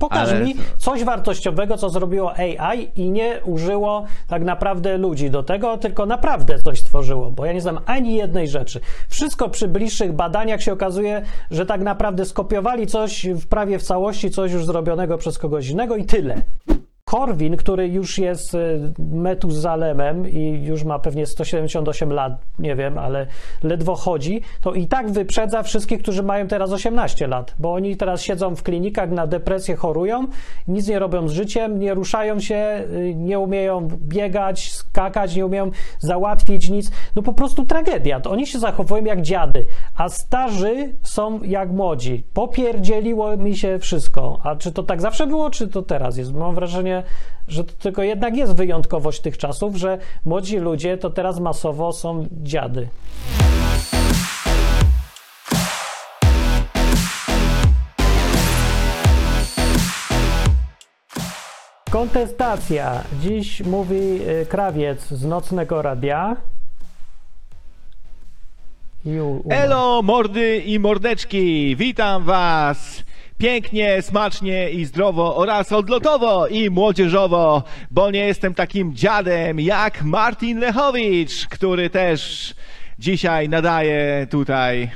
Pokaż Ale mi coś wartościowego, co zrobiło AI i nie użyło tak naprawdę ludzi do tego, tylko naprawdę coś stworzyło, bo ja nie znam ani jednej rzeczy. Wszystko przy bliższych badaniach się okazuje, że tak naprawdę skopiowali coś w prawie w całości, coś już zrobionego przez kogoś innego i tyle. Korwin, który już jest y, Metuzalemem i już ma pewnie 178 lat, nie wiem, ale ledwo chodzi, to i tak wyprzedza wszystkich, którzy mają teraz 18 lat, bo oni teraz siedzą w klinikach, na depresję chorują, nic nie robią z życiem, nie ruszają się, y, nie umieją biegać, skakać, nie umieją załatwić nic. No po prostu tragedia. To oni się zachowują jak dziady, a starzy są jak młodzi. Popierdzieliło mi się wszystko. A czy to tak zawsze było, czy to teraz jest? Mam wrażenie, że to tylko jednak jest wyjątkowość tych czasów, że młodzi ludzie to teraz masowo są dziady. Kontestacja. Dziś mówi y, krawiec z nocnego radia. Elo, mordy i mordeczki! Witam was! Pięknie, smacznie i zdrowo oraz odlotowo i młodzieżowo, bo nie jestem takim dziadem jak Martin Lechowicz, który też dzisiaj nadaje tutaj.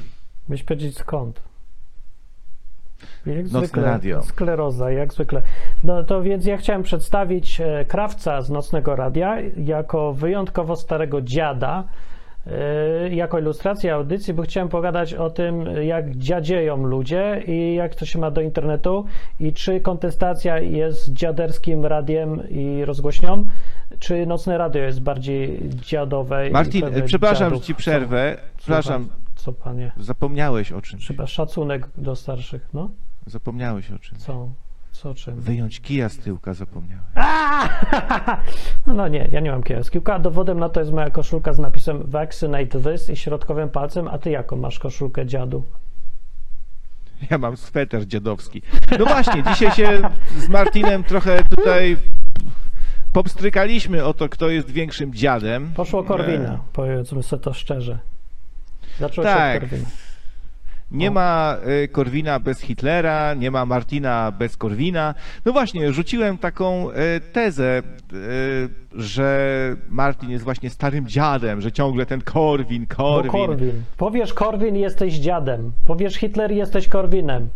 Byś powiedzieć skąd? Jak Nocne zwykle, radio. skleroza, jak zwykle. No to więc ja chciałem przedstawić e, krawca z Nocnego Radia jako wyjątkowo starego dziada, jako ilustrację audycji, bo chciałem pogadać o tym, jak dziadzieją ludzie i jak to się ma do internetu i czy kontestacja jest dziaderskim radiem i rozgłośnią, czy Nocne Radio jest bardziej dziadowe. Martin, przepraszam, że ci przerwę. Co? Przepraszam, Co panie? zapomniałeś o czymś. Chyba szacunek do starszych, no? Zapomniałeś o czymś. Co? Co czym? Wyjąć kija z tyłka zapomniałeś. No, no nie, ja nie mam kiełka. Dowodem na to jest moja koszulka z napisem Vaccinate this i środkowym palcem, a ty jaką masz koszulkę dziadu? Ja mam sweter dziadowski. No właśnie, dzisiaj się z Martinem trochę tutaj popstrykaliśmy o to, kto jest większym dziadem. Poszło Korwina, E, powiedzmy sobie to szczerze. Zaczęło się Tak. od Korwina. Nie O. ma y, Korwina bez Hitlera, nie ma Martina bez Korwina. No właśnie, rzuciłem taką y, tezę, y, że Martin jest właśnie starym dziadem, że ciągle ten Korwin, Bo Korwin. Korwin. Powiesz Korwin, jesteś dziadem. Powiesz Hitler, jesteś Korwinem.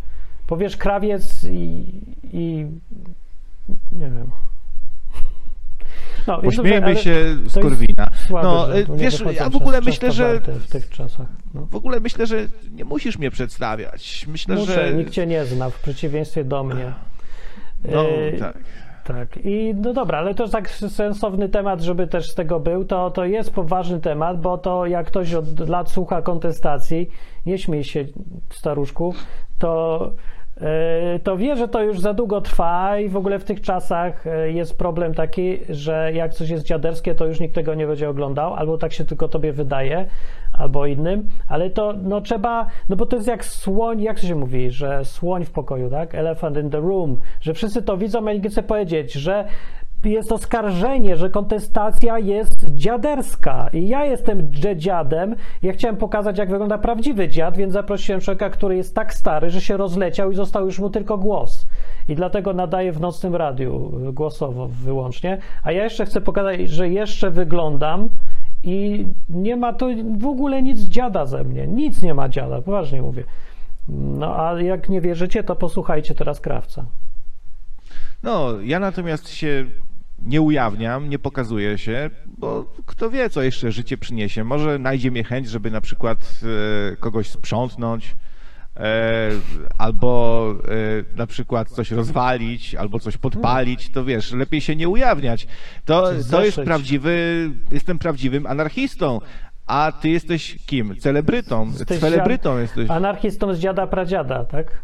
Powiesz krawiec i... i nie wiem. No, ale się z Korwina. No, wiesz, ja w ogóle myślę, że w tych czasach. No. w ogóle myślę, że nie musisz mnie przedstawiać. Myślę, Muszę, że nikt cię nie zna, w przeciwieństwie do mnie. no, E, tak. Tak, i no dobra, ale to jest tak sensowny temat, żeby też z tego był, to, to jest poważny temat, bo to jak ktoś od lat słucha kontestacji, nie śmiej się staruszku, to, to wie, że to już za długo trwa i w ogóle w tych czasach e, jest problem taki, że jak coś jest dziaderskie, to już nikt tego nie będzie oglądał, albo tak się tylko tobie wydaje, albo innym, ale to no trzeba, no bo to jest jak słoń, jak to się mówi, że słoń w pokoju, tak? Elephant in the room, że wszyscy to widzą, a nikt chce powiedzieć, że jest oskarżenie, że kontestacja jest dziaderska i ja jestem dziadem. Ja chciałem pokazać, jak wygląda prawdziwy dziad, więc zaprosiłem człowieka, który jest tak stary, że się rozleciał i został już mu tylko głos. I dlatego nadaję w nocnym radiu y, głosowo wyłącznie. A ja jeszcze chcę pokazać, że jeszcze wyglądam i nie ma to w ogóle nic dziada ze mnie. Nic nie ma dziada, poważnie mówię. No a jak nie wierzycie, to posłuchajcie teraz krawca. No, ja natomiast się nie ujawniam, nie pokazuję się, bo kto wie, co jeszcze życie przyniesie. Może najdzie mnie chęć, żeby na przykład e, kogoś sprzątnąć, e, albo e, na przykład coś rozwalić, albo coś podpalić, to wiesz, lepiej się nie ujawniać. To, to jest prawdziwy, jestem prawdziwym anarchistą. A ty jesteś kim? Celebrytą. Jesteś Celebrytą jesteś. Anarchistą z dziada pradziada, tak?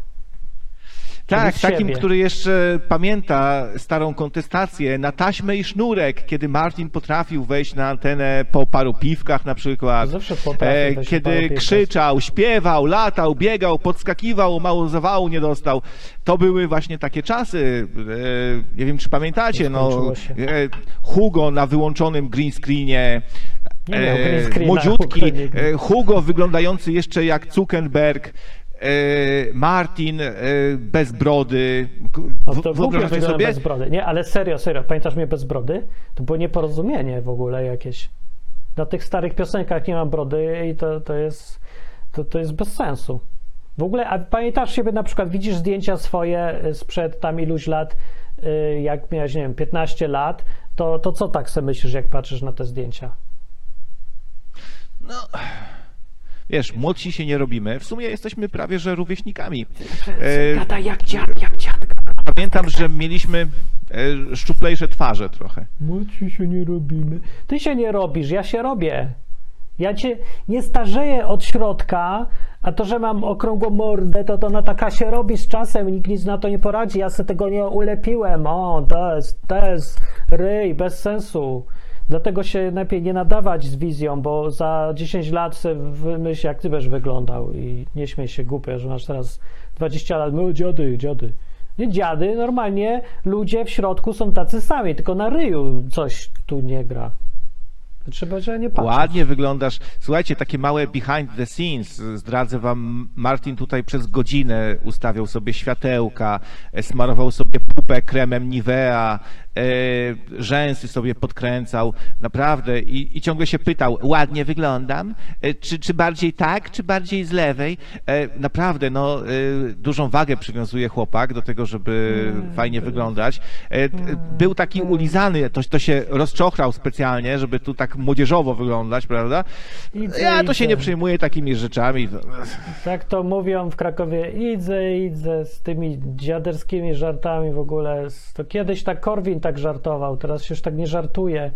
Tak, takim, siebie. który jeszcze pamięta starą kontestację na taśmę i sznurek, kiedy Martin potrafił wejść na antenę po paru piwkach na przykład. Zawsze paru kiedy piwkach. krzyczał, śpiewał, latał, biegał, podskakiwał, mało zawału nie dostał. To były właśnie takie czasy. E, nie wiem, czy pamiętacie, no, e, Hugo na wyłączonym green screenie. Nie miał e, młodziutki, e, Hugo wyglądający jeszcze jak Zuckerberg. Martin e, bez brody. No to W- wygląda sobie? bez brody. Nie, ale serio, serio, pamiętasz mnie bez brody? To było nieporozumienie w ogóle jakieś. Na tych starych piosenkach nie mam brody i to, to jest to, to jest bez sensu. W ogóle, a pamiętasz siebie na przykład, widzisz zdjęcia swoje y, sprzed tam iluś lat, jak miałeś, nie wiem, 15 lat, to, to co tak sobie myślisz, jak patrzysz na te zdjęcia? No, wiesz, młodsi się nie robimy. W sumie jesteśmy prawie że rówieśnikami. E, Gada jak dziad, jak dziadka. pamiętam, że mieliśmy e, szczuplejsze twarze trochę. Młodsi się nie robimy. Ty się nie robisz, ja się robię. Ja cię nie starzeję od środka, a to, że mam okrągłą mordę, to to ona taka się robi z czasem, nikt nic na to nie poradzi. Ja sobie tego nie ulepiłem. O, to jest, to jest ryj, bez sensu. Dlatego się lepiej nie nadawać z wizją, bo za 10 lat wymyśl, jak ty będziesz wyglądał i nie śmiej się głupio, że masz teraz 20 lat. No dziady, dziady. Nie dziady, normalnie ludzie w środku są tacy sami, tylko na ryju coś tu nie gra. Trzeba, że nie patrzeć. Ładnie wyglądasz. Słuchajcie, takie małe behind the scenes. Zdradzę wam, Martin tutaj przez godzinę ustawiał sobie światełka, e, smarował sobie pupę kremem Nivea, rzęsy sobie podkręcał. Naprawdę. I, I ciągle się pytał, ładnie wyglądam? E, czy, czy bardziej tak, czy bardziej z lewej? E, naprawdę, no, e, dużą wagę przywiązuje chłopak do tego, żeby fajnie wyglądać. E, był taki ulizany, to, to się rozczochrał specjalnie, żeby tu tak młodzieżowo wyglądać, prawda? Ja to się nie przejmuję takimi rzeczami. Tak to mówią w Krakowie, idę, idę z tymi dziaderskimi żartami w ogóle. To kiedyś tak Korwin tak żartował, teraz się już tak nie żartuje.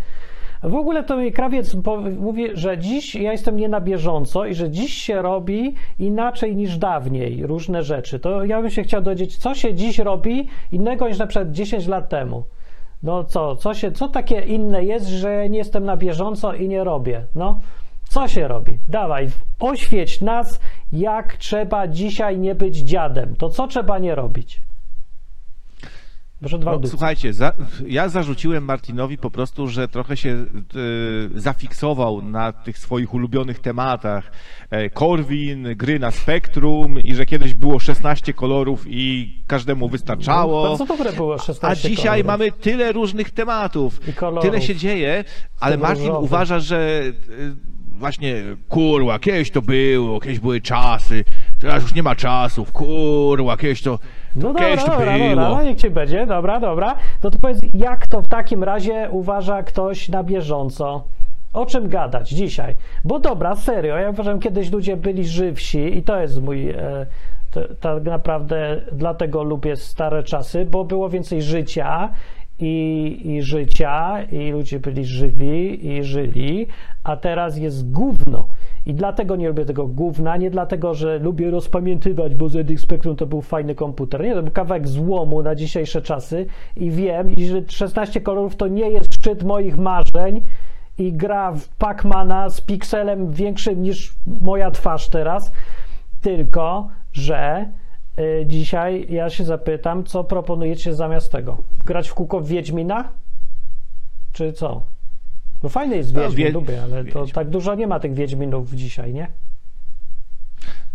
W ogóle to mi krawiec mówi, że dziś ja jestem nie na bieżąco i że dziś się robi inaczej niż dawniej różne rzeczy. To ja bym się chciał dowiedzieć, co się dziś robi innego niż na przykład 10 lat temu. No co, co, się, co takie inne jest, że nie jestem na bieżąco i nie robię? No, co się robi? Dawaj, oświeć nas, jak trzeba dzisiaj nie być dziadem. To co trzeba nie robić? No, słuchajcie, za, ja zarzuciłem Martinowi po prostu, że trochę się e, zafiksował na tych swoich ulubionych tematach. E, Korwin, gry na spektrum i że kiedyś było 16 kolorów i każdemu wystarczało. Bardzo dobre było 16 A dzisiaj kolorów. mamy tyle różnych tematów, tyle się dzieje, ale Martin różowy. uważa, że e, właśnie kurwa, kiedyś to było, kiedyś były czasy, teraz już nie ma czasów, kurwa, kiedyś to No dobra, dobra, było. dobra, no niech ci będzie, dobra, dobra. No to powiedz, jak to w takim razie uważa ktoś na bieżąco? O czym gadać dzisiaj? Bo dobra, serio, ja uważam, kiedyś ludzie byli żywsi i to jest mój, e, to, tak naprawdę dlatego lubię stare czasy, bo było więcej życia i, i życia i ludzie byli żywi i żyli, a teraz jest gówno. I dlatego nie lubię tego gówna, nie dlatego, że lubię rozpamiętywać, bo ZX Spectrum to był fajny komputer. Nie, to był kawałek złomu na dzisiejsze czasy i wiem, że 16 kolorów to nie jest szczyt moich marzeń i gra w Pacmana z pikselem większym niż moja twarz teraz, tylko, że y, dzisiaj ja się zapytam, co proponujecie zamiast tego? Grać w kółko w Wiedźmina? Czy co? No fajny jest No, Wiedźmin, Wiedź- lubię, ale to Wiedźmin. tak dużo nie ma tych Wiedźminów dzisiaj, nie?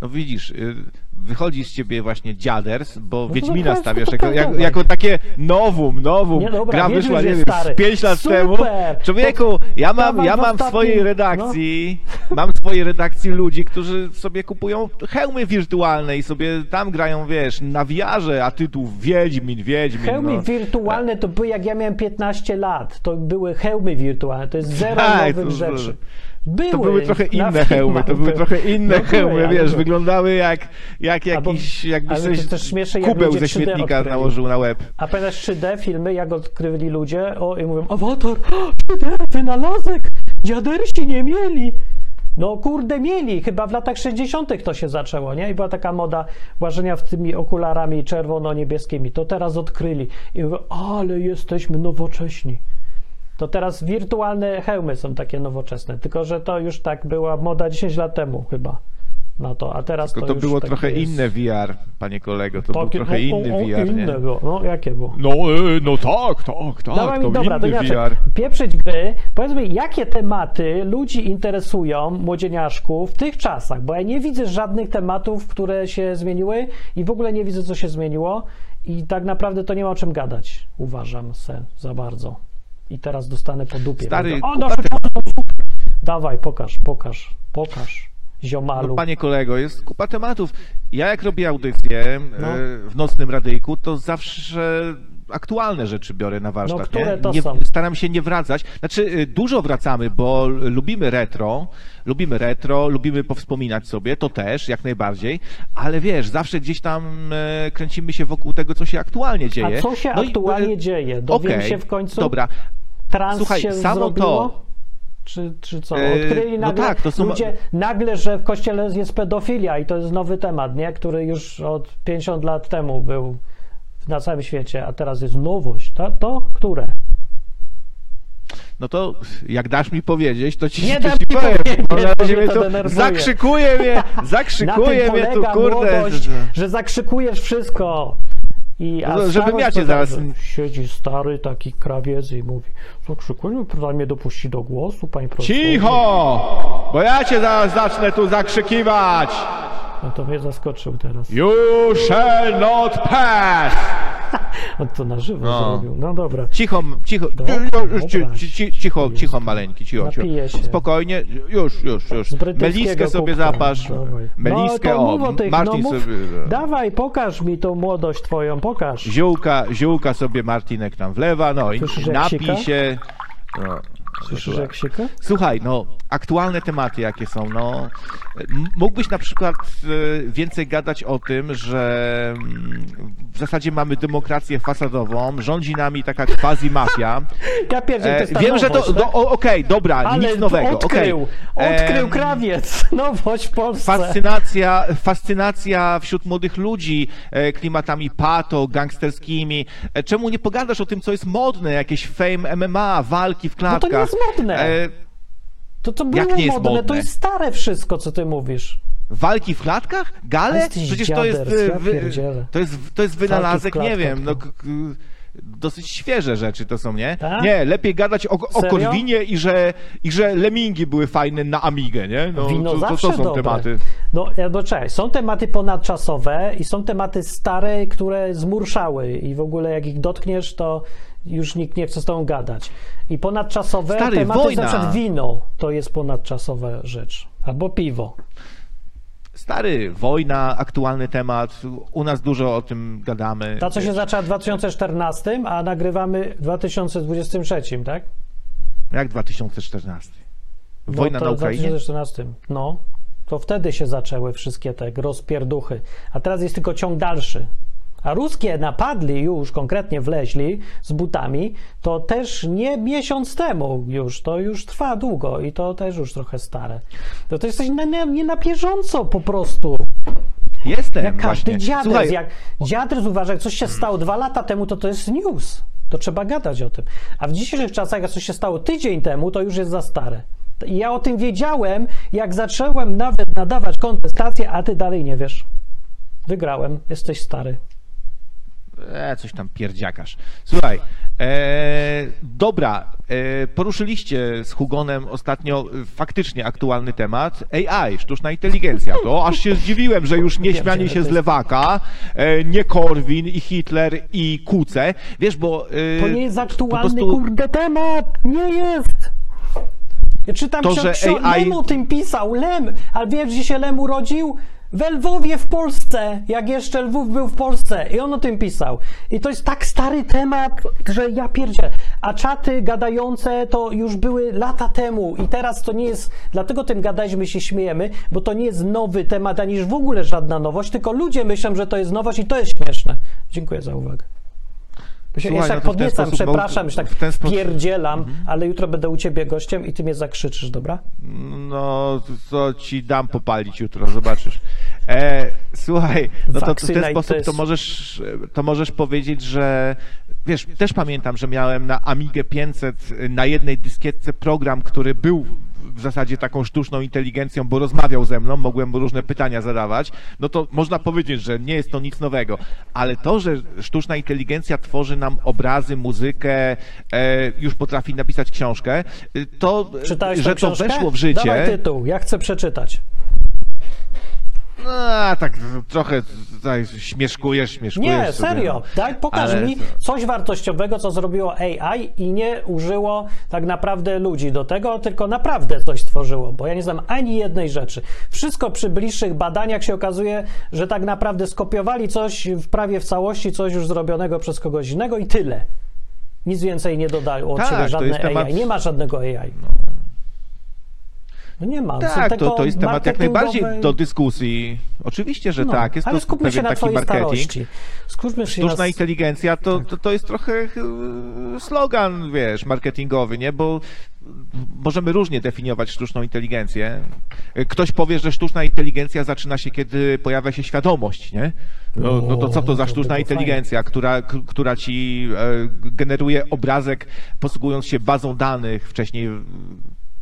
No widzisz, y, wychodzi z ciebie właśnie dziaders, bo No Wiedźmina stawiasz jako, jako, jako takie nowum, nowum. Nie, dobra, Gra wyszła, nie wiem, z 5 lat Super! temu. Człowieku, ja mam, ja w mam w swojej redakcji, mam w swojej redakcji ludzi, którzy sobie kupują hełmy wirtualne i sobie tam grają, wiesz, na wiarze, a tytuł Wiedźmin, Wiedźmin. Hełmy no. wirtualne to były jak ja miałem 15 lat. To były hełmy wirtualne. To jest zero Tak, nowych to- rzeczy. Były To były trochę inne hełmy, to były trochę inne No hełmy, wiesz, były. wyglądały jak, jak jakiś, coś, to też śmieszne, jak kubeł ze 3D śmietnika odkryli. nałożył na łeb. A pamiętasz 3D filmy, jak odkryli ludzie o, i mówią, awatar, o, 3D, wynalazek, dziadersi nie mieli. No kurde mieli, chyba w latach 60. to się zaczęło, nie? I była taka moda łażenia w tymi okularami czerwono-niebieskimi. To teraz odkryli. I mówią, ale jesteśmy nowocześni. To teraz wirtualne hełmy są takie nowoczesne, tylko że to już tak była moda 10 lat temu chyba. na to, a teraz To, to, to było trochę jest... inne VR, panie kolego, to był Takie- trochę o, inny o, o, VR, nie? innego. No, jakie było? No, e, no tak, tak, tak, Dawaj to mi, dobra, to inny inaczej. VR. Pieprzyć gry. Powiedz mi, jakie tematy ludzi interesują, młodzieniaszków, w tych czasach? Bo ja nie widzę żadnych tematów, które się zmieniły i w ogóle nie widzę, co się zmieniło. I tak naprawdę to nie ma o czym gadać, uważam se za bardzo. I teraz dostanę po dupie. Stary, Będę, o, te- Dawaj, pokaż, pokaż, pokaż, ziomalu. No, panie kolego, jest kupa tematów. Ja jak robię audycję No. e, w nocnym radyjku, to zawsze aktualne rzeczy biorę na warsztat. No, które to nie, są? Staram się nie wracać. Znaczy, e, dużo wracamy, bo lubimy retro, lubimy retro, lubimy powspominać sobie, to też, jak najbardziej, ale wiesz, zawsze gdzieś tam e, kręcimy się wokół tego, co się aktualnie dzieje. A co się No i, aktualnie e, dzieje? Dowiem okej, się w końcu? Dobra, Trans Słuchaj, się samo zrobiło? to- Czy, czy co? E, Odkryli no nagle tak, to są- ludzie nagle, że w kościele jest pedofilia i to jest nowy temat, nie? Który już od 50 lat temu był na całym świecie, a teraz jest nowość. To, to które? No to jak dasz mi powiedzieć, to ci, Nie to ci powiem. powiedzieć, bo na razie mnie to denerwuje. zakrzykuje mnie, Na zakrzykuje tym mnie tu, kurde. młodość, że zakrzykujesz wszystko. I, a No, żebym starość ja cię zaraz- Siedzi stary taki krawiec i mówi, zakrzykujmy, proszę mnie dopuści do głosu, panie profesorze. Cicho! Bo ja cię zaraz zacznę tu zakrzykiwać. No to mnie zaskoczył teraz. You shall not pass! On to na żywo No. zrobił. No dobra. Cicho, cicho, Dobra, już, ci- dobra. ci- ci- cicho, cicho maleńki, cicho, Napiję cicho. się. Spokojnie, już, już, już. Z brytyjskiego Meliskę sobie kubka. zapasz. Dawaj. Meliskę, no, to o, mów o tych, Martin no, mów, sobie... Dawaj, pokaż mi tą młodość twoją, pokaż. Ziółka, ziółka sobie Martinek tam wlewa, no i Słyszysz, jak napij sika? się. No, Słyszysz no, jak sika? Słuchaj, no, aktualne tematy jakie są, no. Mógłbyś na przykład e, więcej gadać o tym, że mm, w zasadzie mamy demokrację fasadową, rządzi nami taka quasi-mafia. Ja pierdziel, to E, jest ta wiem, że to, nowość, do, tak? o- okej, dobra, Ale nic nowego, odkrył, okej. odkrył Em, krawiec. Nowość w Polsce. Fascynacja, fascynacja wśród młodych ludzi e, klimatami pato, gangsterskimi. E, Czemu nie pogadasz o tym, co jest modne? Jakieś fame MMA, walki w No to klatkach. nie jest modne. To co było jak nie jest modne, to jest stare wszystko, co ty mówisz. Walki w klatkach? Gale? Przecież to jest, ja wy- to jest, to jest wynalazek, nie wiem, no, dosyć świeże rzeczy to są, nie? Tak? Nie, lepiej gadać o, o? Korwinie i że, i że lemingi były fajne na Amigę, nie? No, Wino to, to, to są dobre. tematy. No, no czekaj, są tematy ponadczasowe i są tematy stare, które zmurszały i w ogóle jak ich dotkniesz, to już nikt nie chce z tobą gadać. I ponadczasowe Stary, tematy, wojna. na przykład wino, to jest ponadczasowa rzecz. Albo piwo. Stary, wojna, aktualny temat. U nas dużo o tym gadamy. Ta, co się zaczęła w 2014, a nagrywamy w 2023, tak? Jak 2014? Wojna no, na w Ukrainie? 2014. No, to wtedy się zaczęły wszystkie te rozpierduchy. A teraz jest tylko ciąg dalszy. A ruskie napadli już, konkretnie wleźli z butami, to też nie miesiąc temu już, to już trwa długo i to też już trochę stare. To, to jesteś na, na, nie na bieżąco po prostu. Jestem Jak każdy właśnie. dziadres. Słuchaj, Jak dziadres uważa, jak coś się stało dwa lata temu, to to jest news. To trzeba gadać o tym. A w dzisiejszych czasach, jak coś się stało tydzień temu, to już jest za stare. I ja o tym wiedziałem, jak zacząłem nawet nadawać kontestację, a ty dalej nie wiesz. Wygrałem, jesteś stary. E, coś tam pierdziakasz. Słuchaj, e, dobra, e, poruszyliście z Hugonem ostatnio faktycznie aktualny temat AI, sztuczna inteligencja. To aż się zdziwiłem, że już nie śmianie się z lewaka, e, nie Korwin i Hitler i Kuce. Wiesz, bo... E, To nie jest aktualny, prostu- kurde, temat! Nie jest! Ja czytam To, że ksio- AI Lem o tym pisał, Lem! Ale wiesz, gdzie się Lem urodził? W Lwowie w Polsce, jak jeszcze Lwów był w Polsce i on o tym pisał. I to jest tak stary temat, że ja pierdzielę. A czaty gadające to już były lata temu i teraz to nie jest, dlatego tym gadaliśmy się śmiejemy, bo to nie jest nowy temat, ani w ogóle żadna nowość, tylko ludzie myślą, że to jest nowość i to jest śmieszne. Dziękuję za uwagę. Słuchaj, ja no tak ten podniecam, sposób, przepraszam, że tak w ten sposób- pierdzielam, ale jutro będę u ciebie gościem i ty mnie zakrzyczysz, dobra? No, to ci dam popalić jutro, zobaczysz. E, słuchaj, no to w ten sposób to możesz, to możesz powiedzieć, że wiesz, też pamiętam, że miałem na Amigę 500 na jednej dyskietce program, który był w zasadzie taką sztuczną inteligencją, bo rozmawiał ze mną, mogłem mu różne pytania zadawać, no to można powiedzieć, że nie jest to nic nowego. Ale to, że sztuczna inteligencja tworzy nam obrazy, muzykę, e, już potrafi napisać książkę, y, to, Czytałeś że to książkę? weszło w życie. Dawaj tytuł, ja chcę przeczytać. No, tak trochę tutaj śmieszkujesz, śmieszkujesz. Nie, sobie, serio. no. Daj, pokaż Ale mi coś wartościowego, co zrobiło AI i nie użyło tak naprawdę ludzi do tego, tylko naprawdę coś stworzyło, bo ja nie znam ani jednej rzeczy. Wszystko przy bliższych badaniach się okazuje, że tak naprawdę skopiowali coś w prawie w całości, coś już zrobionego przez kogoś innego i tyle. Nic więcej nie dodają od Tak, siebie to żadne temat- AI. Nie ma żadnego AI. No nie ma. Tak, to, to jest temat jak najbardziej do dyskusji. Oczywiście, że No, tak. Jest ale to skupmy się pewien na taki twojej marketing. starości. Skupmy się Sztuczna na... inteligencja to, to, to jest trochę e, slogan, wiesz, marketingowy, nie? Bo możemy różnie definiować sztuczną inteligencję. Ktoś powie, że sztuczna inteligencja zaczyna się, kiedy pojawia się świadomość, nie? No, no to co to za sztuczna inteligencja, która, która ci e, generuje obrazek, posługując się bazą danych wcześniej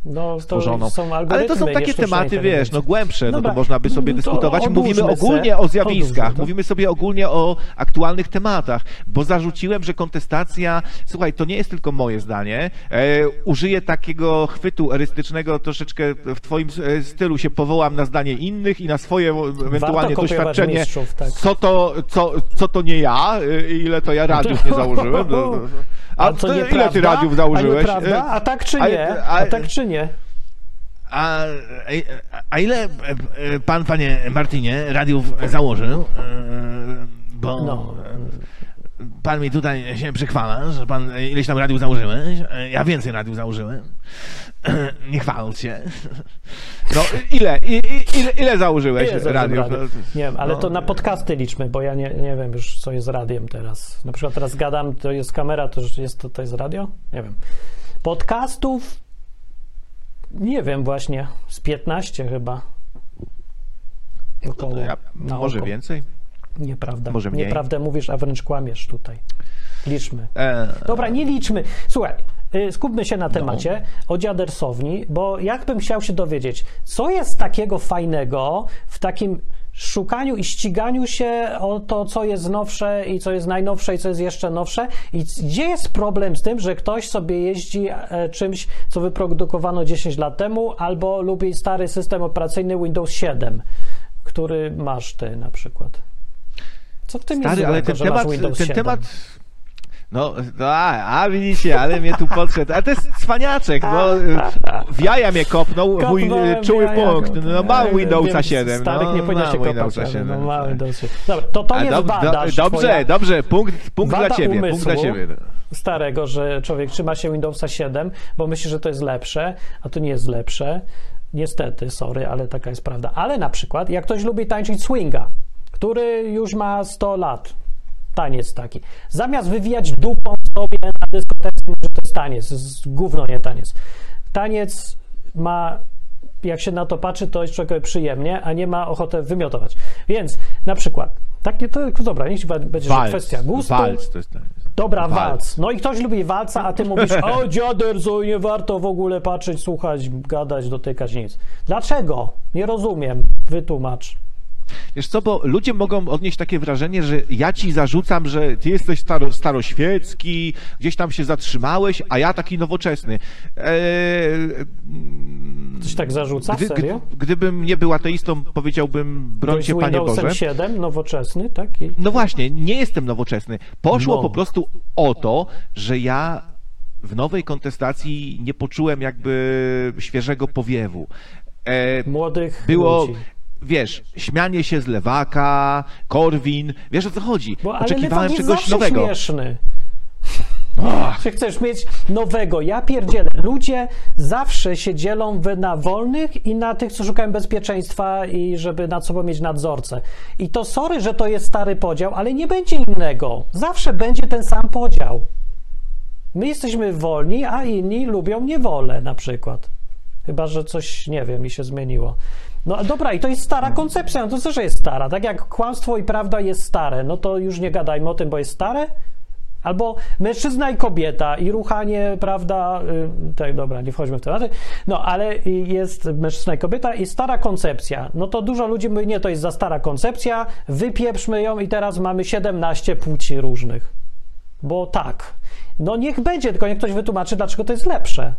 No, to stworzoną. Ale to są takie tematy, wiesz, no głębsze, no Dobra, to można by sobie no to dyskutować. Mówimy ogólnie se. o zjawiskach, mówimy sobie ogólnie o aktualnych tematach, bo zarzuciłem, że kontestacja, słuchaj, to nie jest tylko moje zdanie, e, użyję takiego chwytu erystycznego troszeczkę w twoim e, stylu, się powołam na zdanie innych i na swoje ewentualnie kopiować doświadczenie, mistrzów, tak. co, to, co, co to nie ja, e, ile to ja radiów nie założyłem. No, no. A, co to ile ty radiów założyłeś? A, nieprawda? a tak czy A- nie? a- A tak czy nie? A, a ile e, e, pan, panie Martinie, radiów założył? E, Bo No. Pan mi tutaj się przychwala, że pan ileś tam radiów założyłeś. E, Ja więcej radiów założyłem. Nie chwaląc się. No ile, i, ile, ile założyłeś Ile radiów? rady? Nie wiem, ale No. to na podcasty liczmy, bo ja nie, nie wiem już, co jest radiem teraz. Na przykład teraz gadam, to jest kamera, to jest to, to jest radio? Nie wiem. Podcastów nie wiem właśnie, z 15 chyba. Około, Ja, może oko. więcej? Nieprawda. może mniej. Nieprawdę mówisz, a wręcz kłamiesz tutaj. Liczmy. E, Dobra, nie liczmy. Słuchaj, y, skupmy się na No. temacie o dziadersowni, bo jakbym chciał się dowiedzieć, co jest takiego fajnego w takim szukaniu i ściganiu się o to, co jest nowsze i co jest najnowsze i co jest jeszcze nowsze i gdzie jest problem z tym, że ktoś sobie jeździ e, czymś, co wyprodukowano 10 lat temu albo lubi stary system operacyjny Windows 7, który masz ty na przykład. Co w tym jest Stary, ale ten że masz temat, Windows ten 7? temat. No, no a, a widzicie, ale mnie tu podszedł. Ale to jest cwaniaczek, bo y, w jaja mnie kopnął, mój Kopnąłem y, czuły jaja, punkt. No mam Windowsa 7. Starych no, nie powinno mam się kopać, Windowsa ale 7. no mamy Windows 7. Dobra, to to A jest dob- do- badaż Dobrze, twoja dobrze, punkt, punkt dla wada ciebie, punkt dla ciebie. starego, że człowiek trzyma się Windowsa 7, bo myśli, że to jest lepsze, a to nie jest lepsze. Niestety, sorry, ale taka jest prawda. Ale na przykład, jak ktoś lubi tańczyć swinga, który już ma 100 lat, taniec taki, zamiast wywijać dupą sobie na dyskotece, że to jest taniec, jest gówno, nie taniec. Taniec ma, jak się na to patrzy, to jest człowiekowi przyjemnie, a nie ma ochotę wymiotować. Więc na przykład, takie to, dobra, niech będzie że kwestia gustu. walc to jest ten. Dobra, Walc. walc. No i ktoś lubi walca, a ty mówisz, o dziaderzo, nie warto w ogóle patrzeć, słuchać, gadać, dotykać, nic. Dlaczego? Nie rozumiem. Wytłumacz. Wiesz co, bo ludzie mogą odnieść takie wrażenie, że ja ci zarzucam, że ty jesteś staro, staroświecki, gdzieś tam się zatrzymałeś, a ja taki nowoczesny. Eee, Coś tak zarzuca? gdy, Serio? gdy, gdybym nie był ateistą, powiedziałbym, brońcie z Panie Boże. 7, nowoczesny, tak? I... No właśnie, nie jestem nowoczesny. Poszło No. po prostu o to, że ja w nowej kontestacji nie poczułem jakby świeżego powiewu. E, Młodych było, ludzi. Wiesz, śmianie się z lewaka, Korwin, wiesz o co chodzi. Bo, ale Oczekiwałem jest czegoś nowego. śmieszny. Czy chcesz mieć nowego? Ja pierdzielę. Ludzie zawsze się dzielą na wolnych i na tych, co szukają bezpieczeństwa i żeby nad sobą mieć nadzorcę. I to sorry, że to jest stary podział, ale nie będzie innego. Zawsze będzie ten sam podział. My jesteśmy wolni, a inni lubią niewolę na przykład. Chyba, że coś, nie wiem, mi się zmieniło. No dobra, i to jest stara koncepcja, no to co, że jest stara. Tak jak kłamstwo i prawda jest stare, no to już nie gadajmy o tym, bo jest stare, Albo mężczyzna i kobieta i ruchanie, prawda, y, tak, dobra, nie wchodźmy w tematy, no ale jest mężczyzna i kobieta i stara koncepcja. No to dużo ludzi mówi, nie, to jest za stara koncepcja, wypieprzmy ją i teraz mamy 17 płci różnych. Bo tak. No niech będzie, tylko niech ktoś wytłumaczy, dlaczego to jest lepsze.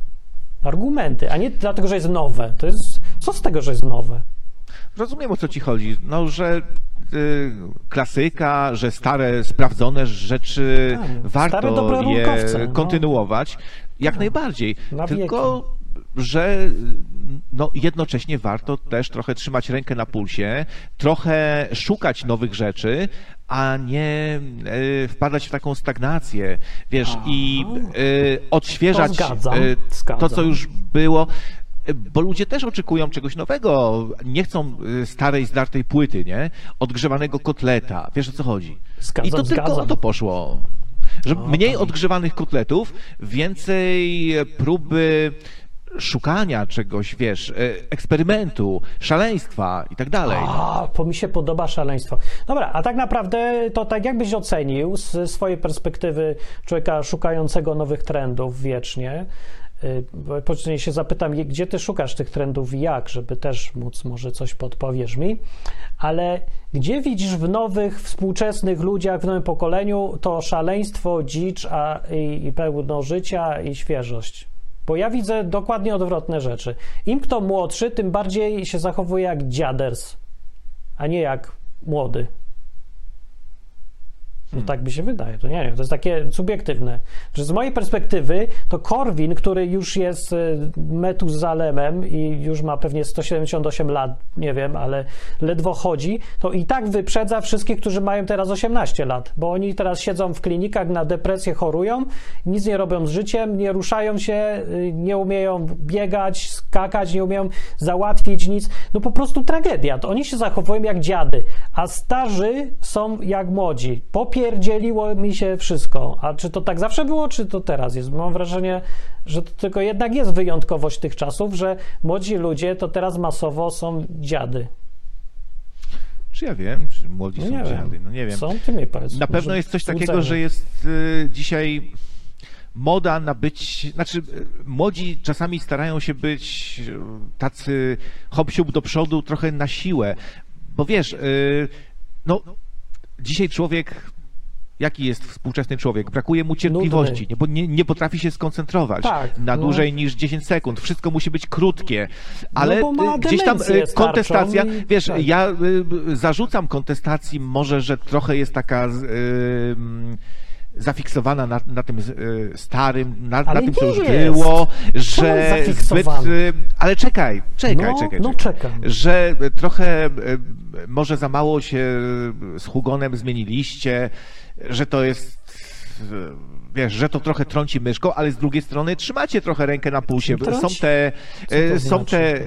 Argumenty, a nie dlatego, że jest nowe. To jest, co z tego, że jest nowe? Rozumiem o co ci chodzi. No, że y, klasyka, że stare, sprawdzone rzeczy Tak, stare, warto rurkowce, je no. kontynuować. Jak najbardziej. Na Tylko, że no, jednocześnie warto też trochę trzymać rękę na pulsie, trochę szukać nowych rzeczy, a nie y, wpadać w taką stagnację, wiesz, i y, odświeżać To zgadzam, y, to, co już było. Bo ludzie też oczekują czegoś nowego. Nie chcą starej, zdartej płyty, nie? Odgrzewanego kotleta. Wiesz o co chodzi? Zgadzam, I to tylko zgadzam. o to poszło. Że mniej odgrzewanych kotletów, więcej próby szukania czegoś, wiesz, e, eksperymentu, szaleństwa i tak dalej. A, bo mi się podoba szaleństwo. Dobra, a tak naprawdę to tak jakbyś ocenił z swojej perspektywy człowieka szukającego nowych trendów wiecznie, y, później się zapytam, gdzie ty szukasz tych trendów i jak, żeby też móc, może coś podpowiesz mi, ale gdzie widzisz w nowych, współczesnych ludziach, w nowym pokoleniu to szaleństwo, dzicz a, i, i pełno życia i świeżość? Bo ja widzę dokładnie odwrotne rzeczy. Im kto młodszy, tym bardziej się zachowuje jak dziaders, a nie jak młody. No tak mi się wydaje, to nie wiem, to jest takie subiektywne. Że z mojej perspektywy to Korwin, który już jest y, Metuzalemem i już ma pewnie 178 lat, nie wiem, ale ledwo chodzi, to i tak wyprzedza wszystkich, którzy mają teraz 18 lat, bo oni teraz siedzą w klinikach, na depresję chorują, nic nie robią z życiem, nie ruszają się, y, nie umieją biegać, skakać, nie umieją załatwić nic. No po prostu tragedia. To oni się zachowują jak dziady, a starzy są jak młodzi. Popierdzieliło mi się wszystko. A czy to tak zawsze było, czy to teraz jest? Mam wrażenie, że to tylko jednak jest wyjątkowość tych czasów, że młodzi ludzie to teraz masowo są dziady. Czy ja wiem, czy młodzi No są nie dziady? wiem. No nie wiem. Są, ty mi powiedz. Na pewno jest coś takiego, że jest y, dzisiaj moda na być, znaczy y, młodzi czasami starają się być y, tacy hop do przodu trochę na siłę, bo wiesz, y, no dzisiaj człowiek Jaki jest współczesny człowiek? Brakuje mu cierpliwości, nie, bo nie, nie potrafi się skoncentrować Tak, na no. dłużej niż 10 sekund. Wszystko musi być krótkie. Ale bo ma y, gdzieś tam y, kontestacja, i- wiesz, tak. ja y, zarzucam kontestacji może, że trochę jest taka zafiksowana na, na tym y, starym, na, na tym, co już jest. było, że zbyt... y, Ale czekaj, czekaj, No, czekaj. no czekam. Że trochę y, może za mało się z Hugonem zmieniliście, że to jest wiesz, że to trochę trąci myszką, ale z drugiej strony trzymacie trochę rękę na pulsie. Są te, są znaczy? te,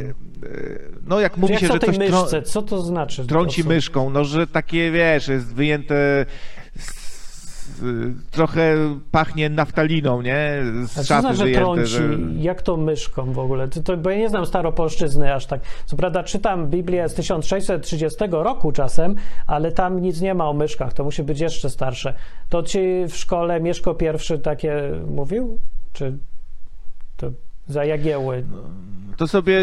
no jak mówi jak się, że coś trą- myszce, co to znaczy? trąci myszką, no że takie, wiesz, jest wyjęte trochę pachnie naftaliną, nie? Z A co znaczy, że trąci? że... Jak to myszką w ogóle? To, to, bo ja nie znam staropolszczyzny aż tak. Co prawda czytam Biblię z 1630 roku czasem, ale tam nic nie ma o myszkach. To musi być jeszcze starsze. To ci w szkole Mieszko I takie mówił? Czy za Jagieły? To sobie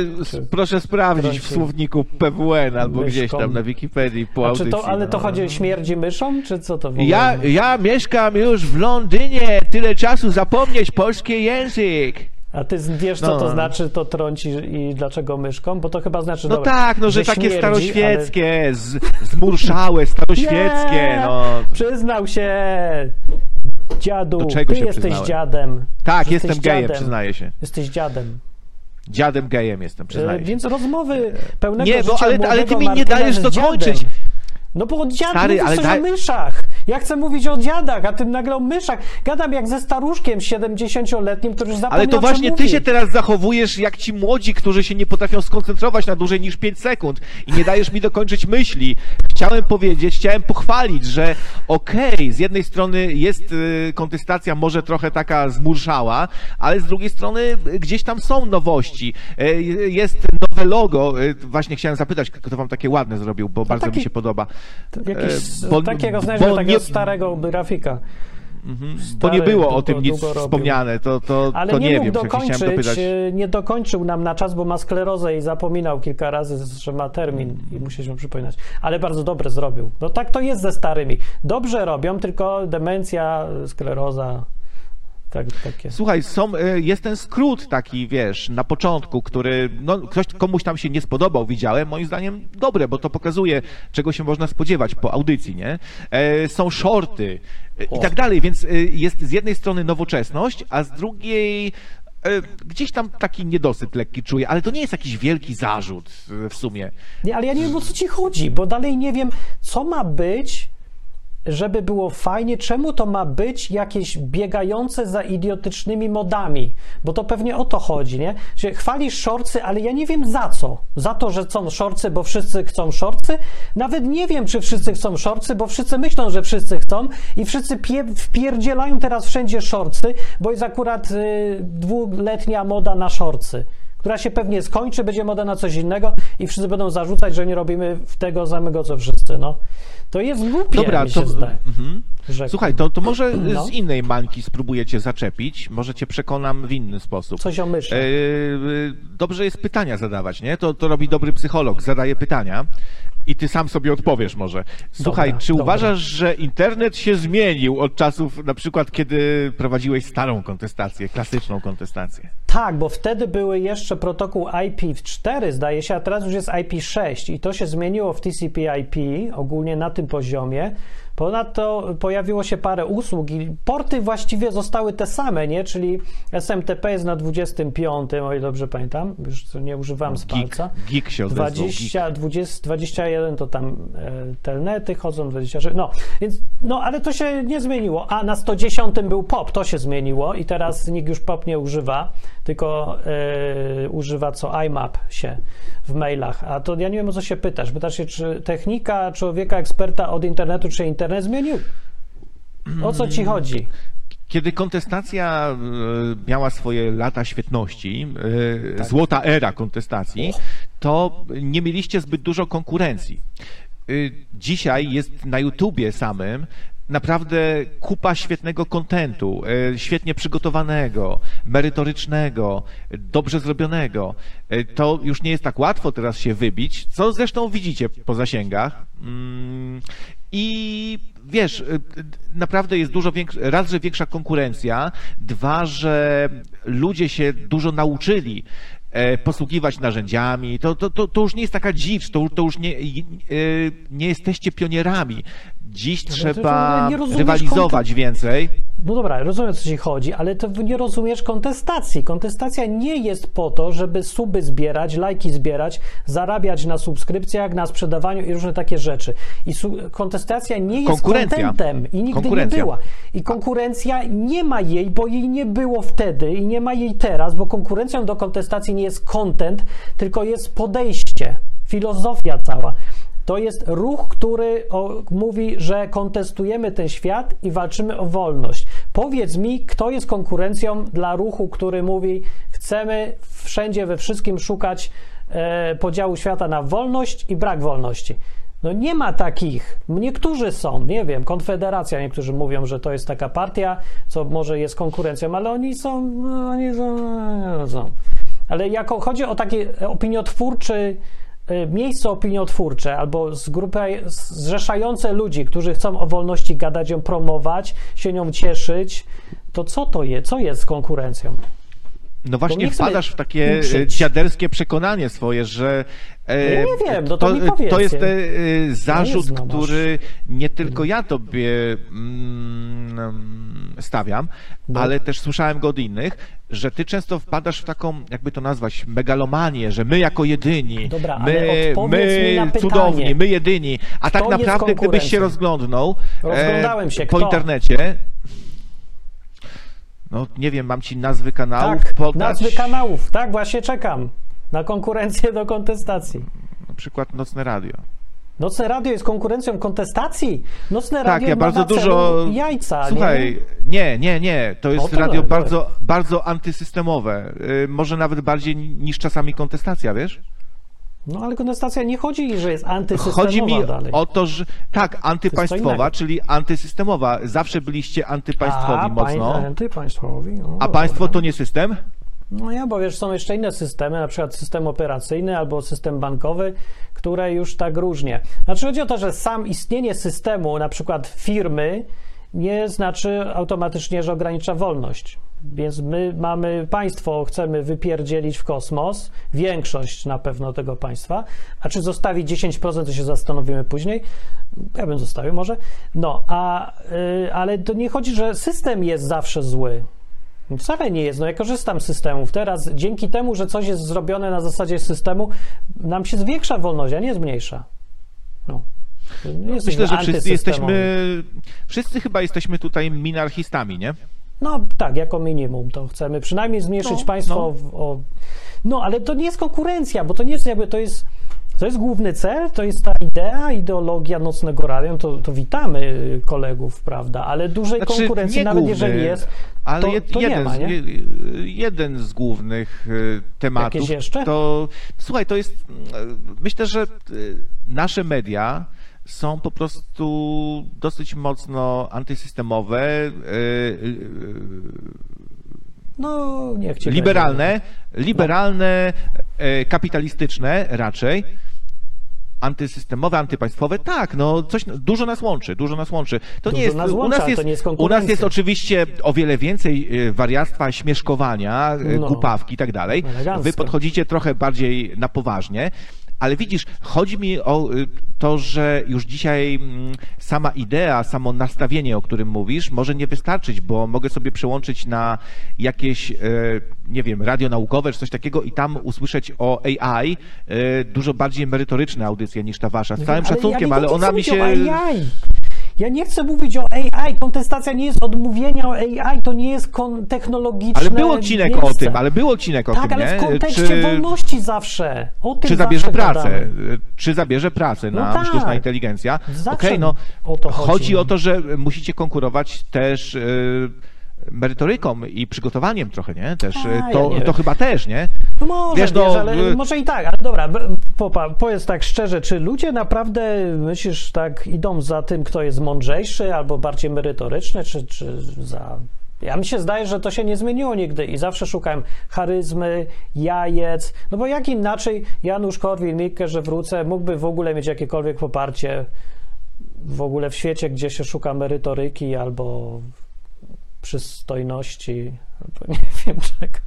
proszę sprawdzić w słowniku PWN albo myszką. gdzieś tam na Wikipedii po audycji. to, ale to no. chodzi o śmierdzi myszą, czy co to w ogóle? Ja, ja mieszkam już w Londynie, tyle czasu zapomnieć polski język. A ty wiesz, co to No. znaczy, to trąci i dlaczego myszką? Bo to chyba znaczy, No dobra, tak, no że, takie śmierdzi, staroświeckie, z, zmurszałe, staroświeckie, Nie! no. Przyznał się! Dziadu, Do czego ty się jesteś przyznałem? dziadem. Tak, Jesteś jestem gejem, dziadem. przyznaję się. Jesteś dziadem. Dziadem gejem jestem, E, przyznaję się. Więc rozmowy pełnego Nie, bo życia ale, ale ty młodego mi nie Martina dajesz z dokończyć. dziadem. No bo dziad Stary, mówisz ale coś daj- o myszach. Ja chcę mówić o dziadach, a ty nagle o myszach. Gadam jak ze staruszkiem 70-letnim, który już zapomniał, Ale to co właśnie ty mówi. się teraz zachowujesz jak ci młodzi, którzy się nie potrafią skoncentrować na dłużej niż 5 sekund i nie dajesz mi dokończyć myśli. Chciałem powiedzieć, chciałem pochwalić, że okej, z jednej strony jest y, kontestacja może trochę taka zmurszała, ale z drugiej strony y, gdzieś tam są nowości. Y, jest nowe logo, właśnie chciałem zapytać, kto wam takie ładne zrobił, bo bardzo taki- mi się podoba. Jakieś E, bo- takiego, bo takiego nie- starego grafika. Mhm. Stary, nie było o długo- tym nic wspomniane, to, to, Ale to nie, nie, mógł wiem, się chciałem dopytać. dokończyć, nie dokończył nam na czas, bo ma sklerozę i zapominał kilka razy, że ma termin i musieliśmy przypominać. Ale bardzo dobre zrobił. No tak to jest ze starymi. Dobrze robią, tylko demencja, skleroza, tak, takie. Słuchaj, są, e, jest ten skrót taki, wiesz, na początku, który no, ktoś komuś tam się nie spodobał, widziałem, moim zdaniem dobre, bo to pokazuje, czego się można spodziewać po audycji, nie? E, są shorty e, i tak dalej, więc jest z jednej strony nowoczesność, a z drugiej gdzieś tam taki niedosyt lekki czuję, ale to nie jest jakiś wielki zarzut w sumie. Nie, ale ja nie wiem, o co ci chodzi, bo dalej nie wiem, co ma być, żeby było fajnie, czemu to ma być jakieś biegające za idiotycznymi modami, bo to pewnie o to chodzi, nie? Że chwalisz szorcy, ale ja nie wiem za co. Za to, że są szorcy, bo wszyscy chcą szorcy? Nawet nie wiem, czy wszyscy chcą szorcy, bo wszyscy myślą, że wszyscy chcą i wszyscy pie, wpierdzielają teraz wszędzie szorcy, bo jest akurat y, dwuletnia moda na szorcy która się pewnie skończy, będzie moda na coś innego i wszyscy będą zarzucać, że nie robimy tego samego, co wszyscy. No. To jest głupie, Dobra, mi się to- zdaje. Mhm. Słuchaj, to, to może No. z innej mańki spróbujecie zaczepić, może cię przekonam w inny sposób. Coś o myszy. E, e, dobrze jest pytania zadawać, nie? To, to robi dobry psycholog, zadaje pytania i ty sam sobie odpowiesz może. Słuchaj, Dobra, czy dobra. uważasz, że internet się zmienił od czasów na przykład, kiedy prowadziłeś starą kontestację, klasyczną kontestację? Tak, bo wtedy były jeszcze protokół IP4, zdaje się, a teraz już jest IP6 i to się zmieniło w TCP/IP ogólnie na tym poziomie. Ponadto pojawiło się parę usług i porty właściwie zostały te same, nie? Czyli SMTP jest na 25, o ile dobrze pamiętam, już nie używam z Geek, palca. geek się odezwał. Geek. 20, 20, 21 to tam e, telnety chodzą, 26, no, więc, no, ale to się nie zmieniło. A na 110 był pop, to się zmieniło i teraz nikt już pop nie używa, tylko e, używa co IMAP się w mailach. A to ja nie wiem, o co się pytasz. Pytasz się, czy technika człowieka, eksperta od internetu, czy internet zmienił? O co ci chodzi? Kiedy kontestacja e, miała swoje lata świetności, e, Tak. złota era kontestacji, to nie mieliście zbyt dużo konkurencji. E, Dzisiaj jest na YouTubie samym naprawdę kupa świetnego kontentu, świetnie przygotowanego, merytorycznego, dobrze zrobionego. To już nie jest tak łatwo teraz się wybić, co zresztą widzicie po zasięgach. I wiesz, y, naprawdę jest dużo większa, raz, że większa konkurencja, dwa, że ludzie się dużo nauczyli e, posługiwać narzędziami. To, to, to, to już nie jest taka dzicz, to, to już nie, y, nie jesteście pionierami. Dziś to trzeba rywalizować więcej. No dobra, rozumiem, o co ci chodzi, ale to nie rozumiesz kontestacji. Kontestacja nie jest po to, żeby suby zbierać, lajki zbierać, zarabiać na subskrypcjach, na sprzedawaniu i różne takie rzeczy. I su- kontestacja nie jest kontentem i nigdy nie była. I konkurencja nie ma jej, bo jej nie było wtedy i nie ma jej teraz, bo konkurencją do kontestacji nie jest content, tylko jest podejście, filozofia cała. To jest ruch, który mówi, że kontestujemy ten świat i walczymy o wolność. Powiedz mi, kto jest konkurencją dla ruchu, który mówi, chcemy wszędzie, we wszystkim szukać e, podziału świata na wolność i brak wolności. No nie ma takich. Niektórzy są, nie wiem, Konfederacja, niektórzy mówią, że to jest taka partia, co może jest konkurencją, ale oni są, no, oni są, no, są. Ale jako chodzi o takie opiniotwórczy, miejsce opiniotwórcze albo z grupy zrzeszające ludzi, którzy chcą o wolności gadać, ją promować, się nią cieszyć, to co to jest? Co jest z konkurencją? No właśnie wpadasz w takie e, dziaderskie przekonanie swoje, że e, Ja nie wiem, no to mi to powiedzcie. jest e, zarzut, który nie tylko ja tobie mm, stawiam, No. ale też słyszałem go od innych, że ty często wpadasz w taką, jakby to nazwać, megalomanię, że my jako jedyni, Dobra, my, my pytanie. cudowni, my jedyni, a tak naprawdę gdybyś się rozglądnął e, się, po internecie, no nie wiem, mam ci nazwy kanałów Tak, podać. nazwy kanałów, tak, właśnie czekam na konkurencję do kontestacji. Na przykład Nocne Radio. Nocne radio jest konkurencją kontestacji? Nocne Tak, radio ja ma bardzo dużo. jajca, Słuchaj, nie, nie, nie. To jest O, to radio dobra. bardzo, bardzo antysystemowe. Y, Może nawet bardziej niż czasami kontestacja, wiesz? No ale kontestacja nie chodzi, że jest antysystemowa Chodzi mi dalej. o to, że tak, antypaństwowa, czyli antysystemowa. Zawsze byliście antypaństwowi A, mocno. Pań, antypaństwowi. O, A państwo to nie system? No ja, bo wiesz, są jeszcze inne systemy, na przykład system operacyjny albo system bankowy, które już tak różnie. Znaczy chodzi o to, że sam istnienie systemu, na przykład firmy, nie znaczy automatycznie, że ogranicza wolność. Więc my mamy państwo, chcemy wypierdzielić w kosmos, większość na pewno tego państwa, a czy zostawić 10%, to się zastanowimy później. Ja bym zostawił może. No, a, y, ale to nie chodzi, że system jest zawsze zły. Wcale nie jest. No ja korzystam z systemów. Teraz dzięki temu, że coś jest zrobione na zasadzie systemu, nam się zwiększa wolność, a nie zmniejsza. No. Myślę, że wszyscy jesteśmy, wszyscy chyba jesteśmy tutaj minarchistami, nie? No tak, jako minimum to chcemy przynajmniej zmniejszyć No, państwo no. O... No ale to nie jest konkurencja, bo to nie jest jakby, to jest, to jest główny cel, to jest ta idea, ideologia nocnego radia, to, to witamy kolegów, prawda, ale dużej Znaczy, konkurencji, nawet główny, jeżeli jest, ale to, jed, to jeden, nie ma, nie? jeden z głównych y, tematów Jakieś jeszcze? to słuchaj, to jest y, myślę, że y, nasze media są po prostu dosyć mocno antysystemowe, y, No, niech cię y, liberalne, liberalne, y, kapitalistyczne raczej. Antysystemowe, antypaństwowe, tak, no coś, dużo nas łączy, dużo nas łączy. To Dużo nie jest, nas u łączy, nas jest, to nie jest u nas jest oczywiście o wiele więcej wariactwa, śmieszkowania, No. kupawki i tak dalej. Elegancko. Wy podchodzicie trochę bardziej na poważnie, ale widzisz, chodzi mi o y, to, że już dzisiaj mm, sama idea, samo nastawienie, o którym mówisz, może nie wystarczyć, bo mogę sobie przełączyć na jakieś, e, nie wiem, radio naukowe czy coś takiego i tam usłyszeć o AI e, dużo bardziej merytoryczne audycje niż ta wasza. Z całym Ale szacunkiem, ja ale nie ona mi się... mówić O AI. Ja nie chcę mówić o AI. Kontestacja nie jest odmówienia o AI. To nie jest technologiczne. Ale był odcinek miejsce. o tym, ale był odcinek o Tak, tym, ale nie? w kontekście wolności zawsze. O tym Czy zabierze pracę? gadamy. Czy zabierze pracę No na tak. sztuczna inteligencja? Zawsze Okej, no o to chodzi. chodzi o to, że musicie konkurować też e, merytoryką i przygotowaniem trochę, nie? Też, e, A, ja to, nie to chyba też, nie? No może, Wiesz, wiesz, no, ale y- może i tak, ale dobra, popa, powiedz tak szczerze, czy ludzie naprawdę, myślisz, tak idą za tym, kto jest mądrzejszy albo bardziej merytoryczny, czy, czy za... Ja mi się zdaje, że to się nie zmieniło nigdy i zawsze szukałem charyzmy, jajec, no bo jak inaczej Janusz Korwin-Mikke, że wrócę, mógłby w ogóle mieć jakiekolwiek poparcie w ogóle w świecie, gdzie się szuka merytoryki albo przystojności, albo nie wiem czego.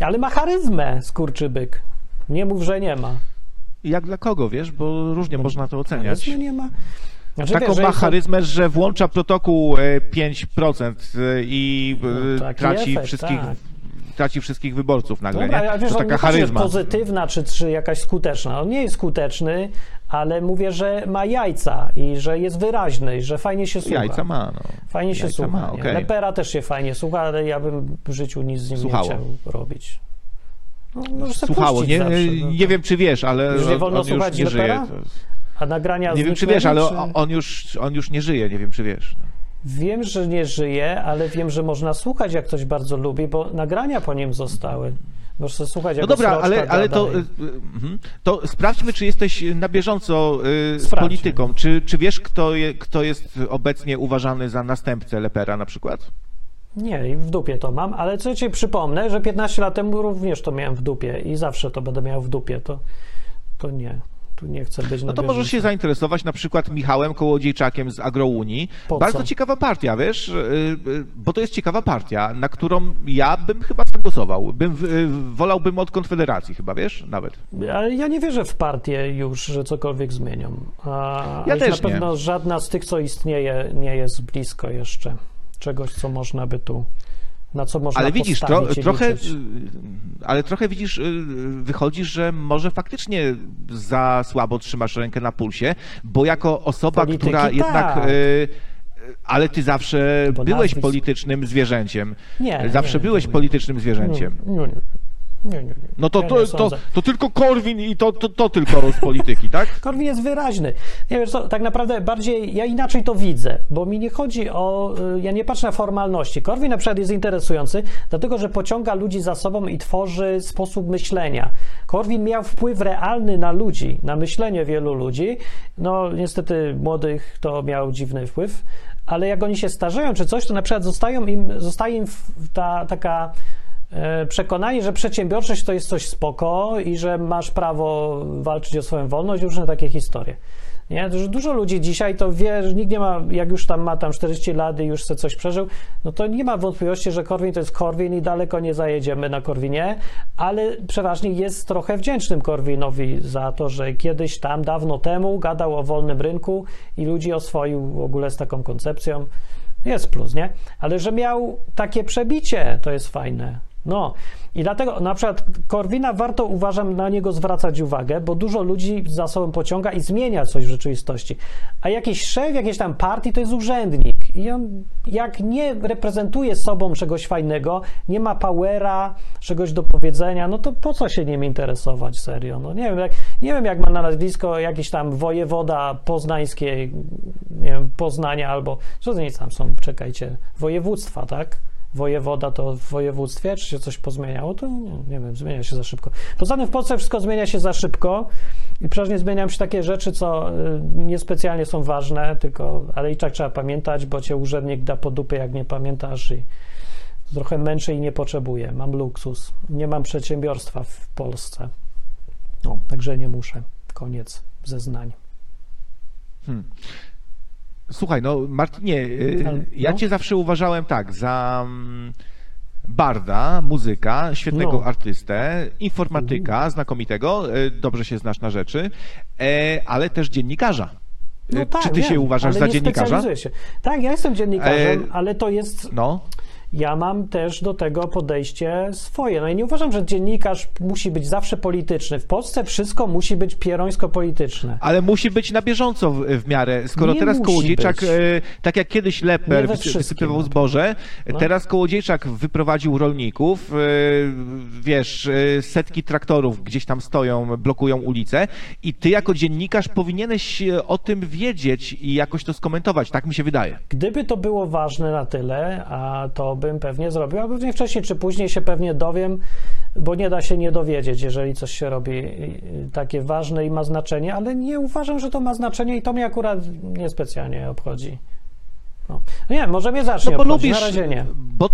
Ale ma charyzmę, skurczybyk. Nie mów, że nie ma. Jak dla kogo, wiesz? Bo różnie można to oceniać. Charyzmy nie ma. Znaczy, Taką wiesz, że ma charyzmę, że włącza protokół e, 5% e, i e, No, traci, efekt, wszystkich, tak. traci wszystkich wyborców nagle, Dobra, nie? ja wiesz, to taka charyzma. pozytywna czy, czy jakaś skuteczna. On nie jest skuteczny, ale mówię, że ma jajca i że jest wyraźny i że fajnie się słucha. Jajca ma, no. Fajnie się Jajca słucha. ma, okej. Lepera też się fajnie słucha, ale ja bym w życiu nic z nim Słuchało. nie chciał robić. No, Słuchało, nie, zawsze, no nie wiem czy wiesz, ale Już nie wolno on już słuchać nie Lepera? żyje. A nagrania Nie wiem czy wiesz, ale czy- on, on, już, on już nie żyje, nie wiem czy wiesz. Wiem, że nie żyje, ale wiem, że można słuchać, jak ktoś bardzo lubi, bo nagrania po nim zostały. Sobie słuchać, No dobra, ale, ale to, y, y, mhm. to sprawdźmy, czy jesteś na bieżąco y, z Sprawdźmy. polityką. Czy, czy wiesz, kto, je, kto jest obecnie uważany za następcę Lepera na przykład? Nie, i w dupie to mam, ale co ci przypomnę, że 15 lat temu również to miałem w dupie i zawsze to będę miał w dupie, to, to nie. Tu nie chcę być No to możesz się zainteresować na przykład Michałem Kołodziejczakiem z Agrounii. Po Bardzo co? ciekawa partia, wiesz, y, y, bo to jest ciekawa partia, na którą ja bym chyba zagłosował. Bym, y, wolałbym od Konfederacji chyba, wiesz, nawet. Ale ja nie wierzę w partię już, że cokolwiek zmienią. A, Ja też na nie. pewno żadna z tych, co istnieje, nie jest blisko jeszcze czegoś, co można by tu, na co można Ale widzisz, tro, trochę, liczyć. y, ale trochę widzisz, y, wychodzi, że może faktycznie za słabo trzymasz rękę na pulsie, bo jako osoba, Polityki która jednak. tak. y, y, Ale ty zawsze byłeś nazwisk- politycznym zwierzęciem. Nie, zawsze nie, byłeś nie. politycznym zwierzęciem. Nie, nie, Nie, nie, nie. No to, to, to, to tylko Korwin i to, to, to tylko z polityki, tak? Korwin jest wyraźny. Nie wiesz co, tak naprawdę bardziej ja inaczej to widzę, bo mi nie chodzi o. y, Ja nie patrzę na formalności. Korwin na przykład jest interesujący, dlatego że pociąga ludzi za sobą i tworzy sposób myślenia. Korwin miał wpływ realny na ludzi, na myślenie wielu ludzi. No, niestety młodych to miał dziwny wpływ, ale jak oni się starzeją czy coś, to na przykład zostają im, zostaje im ta taka e, przekonanie, że przedsiębiorczość to jest coś spoko i że masz prawo walczyć o swoją wolność, różne takie historie. Nie? Dużo ludzi dzisiaj to wie, że nikt nie ma, jak już tam ma tam 40 lat i już chce coś przeżył, no to nie ma wątpliwości, że Korwin to jest Korwin i daleko nie zajedziemy na Korwinie, ale przeważnie jest trochę wdzięcznym Korwinowi za to, że kiedyś tam dawno temu gadał o wolnym rynku i ludzi oswoił w ogóle z taką koncepcją. Jest plus, nie? Ale że miał takie przebicie, to jest fajne. No i dlatego na przykład Korwina warto uważam na niego zwracać uwagę, bo dużo ludzi za sobą pociąga i zmienia coś w rzeczywistości. A jakiś szef jakiejś tam partii to jest urzędnik. I on jak nie reprezentuje sobą czegoś fajnego, nie ma powera, czegoś do powiedzenia, no to po co się nim interesować serio? No nie wiem, jak, nie wiem jak ma na nazwisko jakiś tam wojewoda poznańskiej, nie wiem, Poznania albo co to nic tam są, czekajcie, województwa, tak? Wojewoda to w województwie, czy się coś pozmieniało, to nie, nie wiem, zmienia się za szybko. Poza tym w Polsce wszystko zmienia się za szybko i przeważnie zmieniają się takie rzeczy, co y, niespecjalnie są ważne, tylko, ale i tak trzeba pamiętać, bo cię urzędnik da po dupie, jak nie pamiętasz i trochę męczy i nie potrzebuję. Mam luksus. Nie mam przedsiębiorstwa w Polsce. No, także nie muszę. Koniec zeznań. Słuchaj, no Martinie, y, Ale- ja no. cię zawsze uważałem tak, za mm, barda, muzyka, świetnego No. artystę, informatyka, znakomitego, y, dobrze się znasz na rzeczy, e, ale też dziennikarza. No Y, tak, Czy ty się wiem, uważasz ale za dziennikarza? Się. Tak, ja jestem dziennikarzem, E, ale to jest No, ja mam też do tego podejście swoje. No i nie uważam, że dziennikarz musi być zawsze polityczny. W Polsce wszystko musi być pierońsko-polityczne. ale musi być na bieżąco w, w miarę. Skoro Nie teraz Kołodziejczak, być. e, tak jak kiedyś Leper wysypywał zboże, No. teraz Kołodziejczak wyprowadził rolników, e, wiesz, e, setki traktorów gdzieś tam stoją, blokują ulice i ty jako dziennikarz powinieneś e, o tym wiedzieć i jakoś to skomentować, tak mi się wydaje. Gdyby to było ważne na tyle, a to bym pewnie zrobił, a pewnie wcześniej czy później się pewnie dowiem, bo nie da się nie dowiedzieć, jeżeli coś się robi y, y, takie ważne i ma znaczenie, ale nie uważam, że to ma znaczenie i to mnie akurat niespecjalnie obchodzi. No. Nie, może mnie zacznie No bo lubisz, na razie nie. bo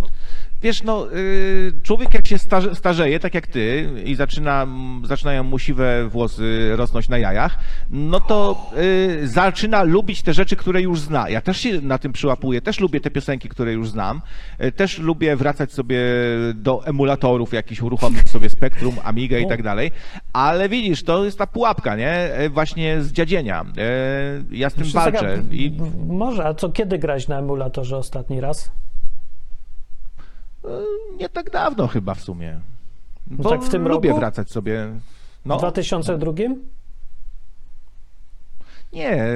wiesz, no, y, człowiek jak się starze, starzeje, tak jak ty, i zaczyna, zaczynają mu siwe włosy rosnąć na jajach, no to y, zaczyna lubić te rzeczy, które już zna. Ja też się na tym przyłapuję, też lubię te piosenki, które już znam, y, też lubię wracać sobie do emulatorów jakichś, uruchomić sobie Spectrum, Amiga i tak dalej, ale widzisz, to jest ta pułapka, nie? Właśnie z dziadzienia. Ja z tym taka- walczę. I w- Może, a co kiedy grać na emulatorze ostatni raz? Nie tak dawno chyba w sumie. Bo tak w tym lubię roku? wracać sobie. W No, 2002? nie.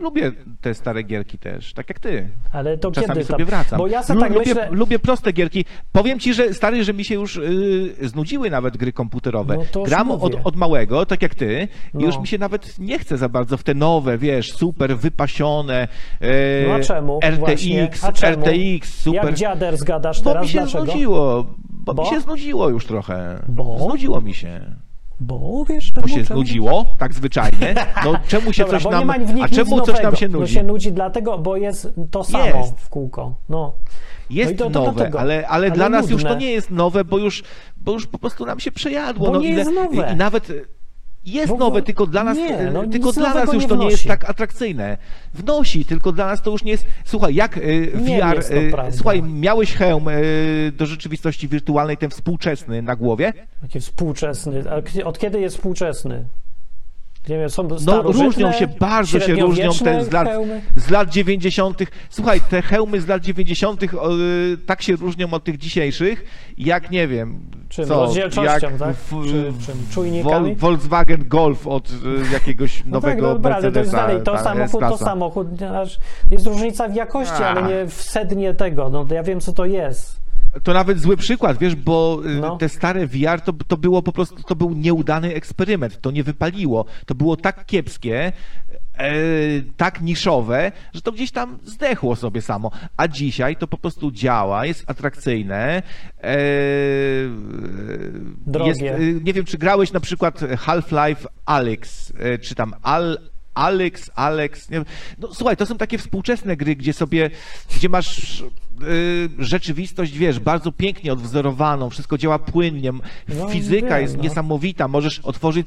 Lubię te stare gierki też, tak jak ty. Ale to Czasami kiedy sobie tam? wracam. Bo ja sobie tak lubię, myślę... lubię proste gierki. Powiem ci, że stary, że mi się już y, znudziły nawet gry komputerowe. No Gram od, od małego, tak jak ty, i No. już mi się nawet nie chce za bardzo w te nowe, wiesz, super wypasione. y, No a czemu? RTX, A czemu? RTX, super. Jak dziader zgadasz Bo teraz? mi się Dlaczego? znudziło. Bo, Bo? mi się znudziło już trochę. Bo? Znudziło mi się. Bo wiesz, Bo czemu, się czemu? znudziło, tak zwyczajnie. No czemu się Dobra, coś bo nam. A czemu coś nam się No nudzi? się nudzi dlatego, bo jest to samo Jest. w kółko. No. Jest No to- to nowe, dlatego. ale, ale, Ale dla nas już to nie jest nowe, bo już, bo już po prostu nam się przejadło. Bo no, nie ile, jest nowe. I nawet jest nowe, tylko dla nas, nie, no tylko dla nas już to nie jest tak atrakcyjne. Wnosi, tylko dla nas to już nie jest. Słuchaj, jak Nie VR. prawda. słuchaj, miałeś hełm do rzeczywistości wirtualnej, ten współczesny na głowie? Taki współczesny. Od kiedy jest współczesny? Nie wiem, są No różnią się, bardzo się różnią te z lat, hełmy. z lat 90. Słuchaj, te hełmy z lat 90. o, y, tak się różnią od tych dzisiejszych, jak nie wiem. Czym? co, Rozdzielczością, jak tak? w- Czy czym? Czujnikami? Vol- Volkswagen Golf od y, jakiegoś No tak, nowego no dobra, ale to jest Mercedesa. dalej, to ta samochód, to S-klasa. samochód, aż jest różnica w jakości, ale nie w sednie tego, no to ja wiem co to jest. To nawet zły przykład, wiesz, bo y, No. te stare VR to, to było po prostu, to był nieudany eksperyment, to nie wypaliło. To było tak kiepskie, e, tak niszowe, że to gdzieś tam zdechło sobie samo. A dzisiaj to po prostu działa, jest atrakcyjne. E, Drogie. Jest, y, nie wiem, czy grałeś na przykład Half-Life Alyx, e, czy tam Al... Alex, Alex, nie wiem. no słuchaj, to są takie współczesne gry, gdzie sobie, gdzie masz y, rzeczywistość, wiesz, bardzo pięknie odwzorowaną, wszystko działa płynnie, No, fizyka wiem, jest no. niesamowita, możesz otworzyć,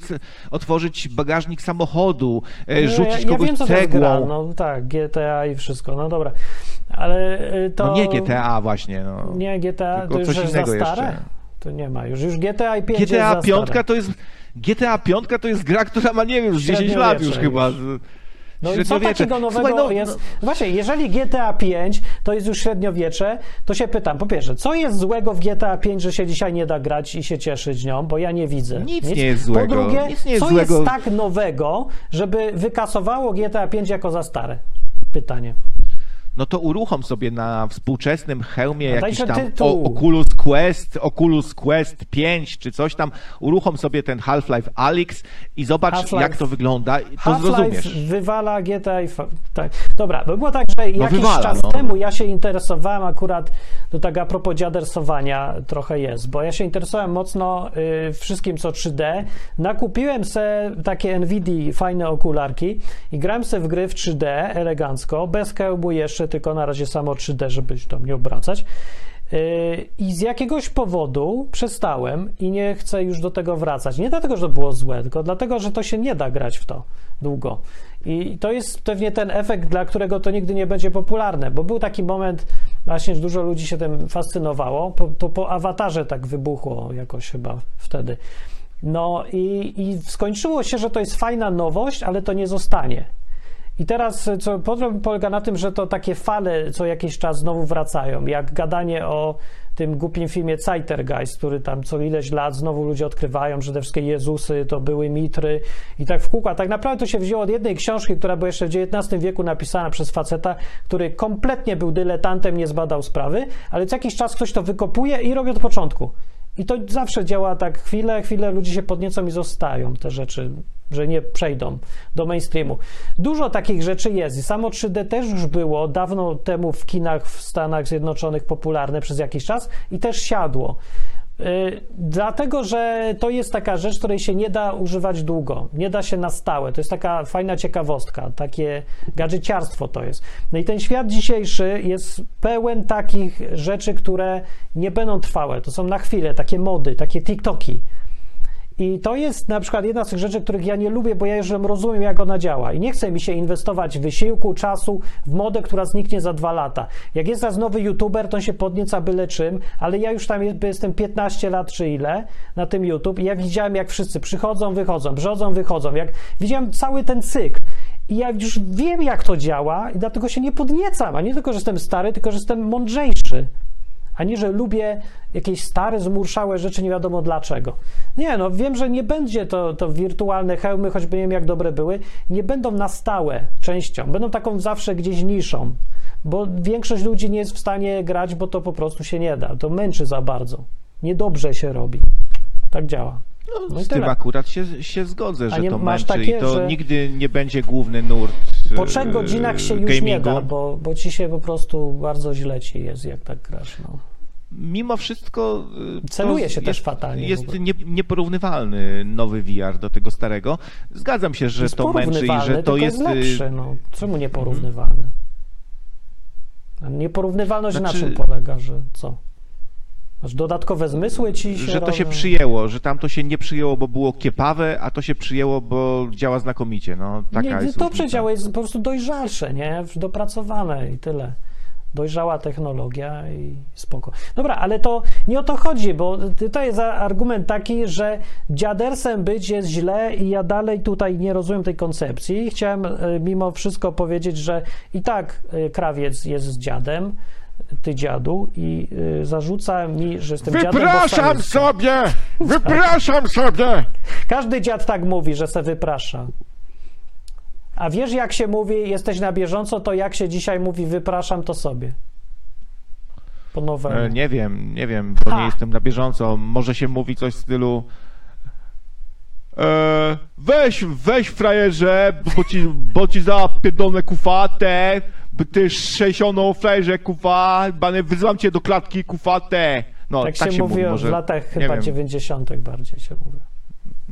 otworzyć bagażnik samochodu, No, rzucić ja, ja kogoś wiem, co jest cegłą. gra, no tak, GTA i wszystko, no dobra. Ale y, to... No nie GTA właśnie, no. Nie, GTA Tylko to już coś jest innego za stare? jeszcze. To nie ma już. Już GTA 5 jest GTA za 5 stare. to jest GTA 5 to jest gra, która ma nie wiem, już 10 lat już Średniowiecze chyba. już. No i co takiego nowego Słuchaj, no, jest? no, Właśnie, jeżeli GTA 5 to jest już średniowiecze, to się pytam, po pierwsze, co jest złego w GTA 5, że się dzisiaj nie da grać i się cieszyć nią, bo ja nie widzę. Nic nie jest złego. Po drugie, Nic nie jest co złego. jest tak nowego, żeby wykasowało GTA 5 jako za stare? Pytanie. No to uruchom sobie na współczesnym hełmie A jakiś tam o, Oculus Quest, Oculus Quest 5 czy coś tam, uruchom sobie ten Half-Life Alyx i zobacz Half-Life- jak to wygląda, to Half-Life zrozumiesz. wywala GTA i... Tak. Dobra, bo było tak, że jakiś wywala, czas no. temu ja się interesowałem akurat, to tak a propos dziadersowania trochę jest, bo ja się interesowałem mocno y, wszystkim co 3D. Nakupiłem se takie NVIDIA fajne okularki i grałem se w gry w 3D elegancko, bez kełbu jeszcze, tylko na razie samo 3D, żeby się tam nie obracać. Yy, I z jakiegoś powodu przestałem i nie chcę już do tego wracać. Nie dlatego, że to było złe, tylko dlatego, że to się nie da grać w to długo. I to jest pewnie ten efekt, dla którego to nigdy nie będzie popularne, bo był taki moment, właśnie, dużo ludzi się tym fascynowało. Po, to po awatarze tak wybuchło jakoś chyba wtedy. No i, i skończyło się, że to jest fajna nowość, ale to nie zostanie. I teraz co problem polega na tym, że to takie fale co jakiś czas znowu wracają, jak gadanie o tym głupim filmie Zeitgeist, który tam co ileś lat znowu ludzie odkrywają, że te wszystkie Jezusy to były mitry i tak w kółko. A tak naprawdę to się wzięło od jednej książki, która była jeszcze w XIX wieku napisana przez faceta, który kompletnie był dyletantem, nie zbadał sprawy, ale co jakiś czas ktoś to wykopuje i robi od początku. I to zawsze działa tak chwilę, chwilę ludzie się podniecą i zostają te rzeczy, że nie przejdą do mainstreamu. Dużo takich rzeczy jest i samo 3D też już było dawno temu w kinach w Stanach Zjednoczonych popularne przez jakiś czas i też siadło. Yy, dlatego, że to jest taka rzecz, której się nie da używać długo, nie da się na stałe. To jest taka fajna ciekawostka, takie gadżeciarstwo to jest. No i ten świat dzisiejszy jest pełen takich rzeczy, które nie będą trwałe. To są na chwilę, takie mody, takie TikToki. I to jest na przykład jedna z tych rzeczy, których ja nie lubię, bo ja już rozumiem, jak ona działa. I nie chce mi się inwestować wysiłku, czasu w modę, która zniknie za dwa lata. Jak jest teraz nowy youtuber, to on się podnieca byle czym, ale ja już tam jest- jestem 15 lat czy ile na tym YouTube i ja widziałem, jak wszyscy przychodzą, wychodzą, brzodzą, wychodzą. Jak widziałem cały ten cykl. I ja już wiem, jak to działa i dlatego się nie podniecam. A nie tylko, że jestem stary, tylko, że jestem mądrzejszy ani że lubię jakieś stare, zmurszałe rzeczy, nie wiadomo dlaczego. Nie, no wiem, że nie będzie to, to wirtualne hełmy, choćby nie wiem jak dobre były, nie będą na stałe częścią, będą taką zawsze gdzieś niszą, bo większość ludzi nie jest w stanie grać, bo to po prostu się nie da, to męczy za bardzo, niedobrze się robi. Tak działa. No i Z tym akurat się, się zgodzę, że to męczy takie, i to że- nigdy nie będzie główny nurt Po e, trzech godzinach się już nie gamingu. da, bo, bo ci się po prostu bardzo źle ci jest, jak tak grasz. No. Mimo wszystko e, Celuje się jest, też fatalnie Jest nie, nieporównywalny nowy VR do tego starego. Zgadzam się, że jest to męczy i że to jest... e, lepszy. No. Czemu nieporównywalny? A nieporównywalność na Znaczy- czym polega, że co? Dodatkowe zmysły ci się że to się robią? przyjęło, że tam to się nie przyjęło, bo było kiepawe, a to się przyjęło, bo działa znakomicie. No, taka nie, jest to przedział jest po prostu dojrzalsze, nie? Dopracowane i tyle. Dojrzała technologia i spoko. Dobra, ale to nie o to chodzi, bo to jest argument taki, że dziadersem być jest źle i ja dalej tutaj nie rozumiem tej koncepcji. Chciałem e, mimo wszystko powiedzieć, że i tak e, krawiec jest dziadem, ty dziadu i e, zarzuca mi, że jestem dziadem. bo Wypraszam sobie! Wypraszam sobie! Każdy dziad tak mówi, że se wyprasza. A wiesz, jak się mówi, jesteś na bieżąco, to jak się dzisiaj mówi, wypraszam to sobie. po nowemu. E, Nie wiem, nie wiem, bo Ha! nie jestem na bieżąco. Może się mówi coś w stylu e, weź, weź frajerze, bo ci, bo ci zapierdolę kufatę, ty sześcioną frajerze kufa, bane, wyzywam cię do klatki kufate. No, tak, tak, się, mówi, mówiło może, w latach nie chyba wiem. 90. bardziej się mówi.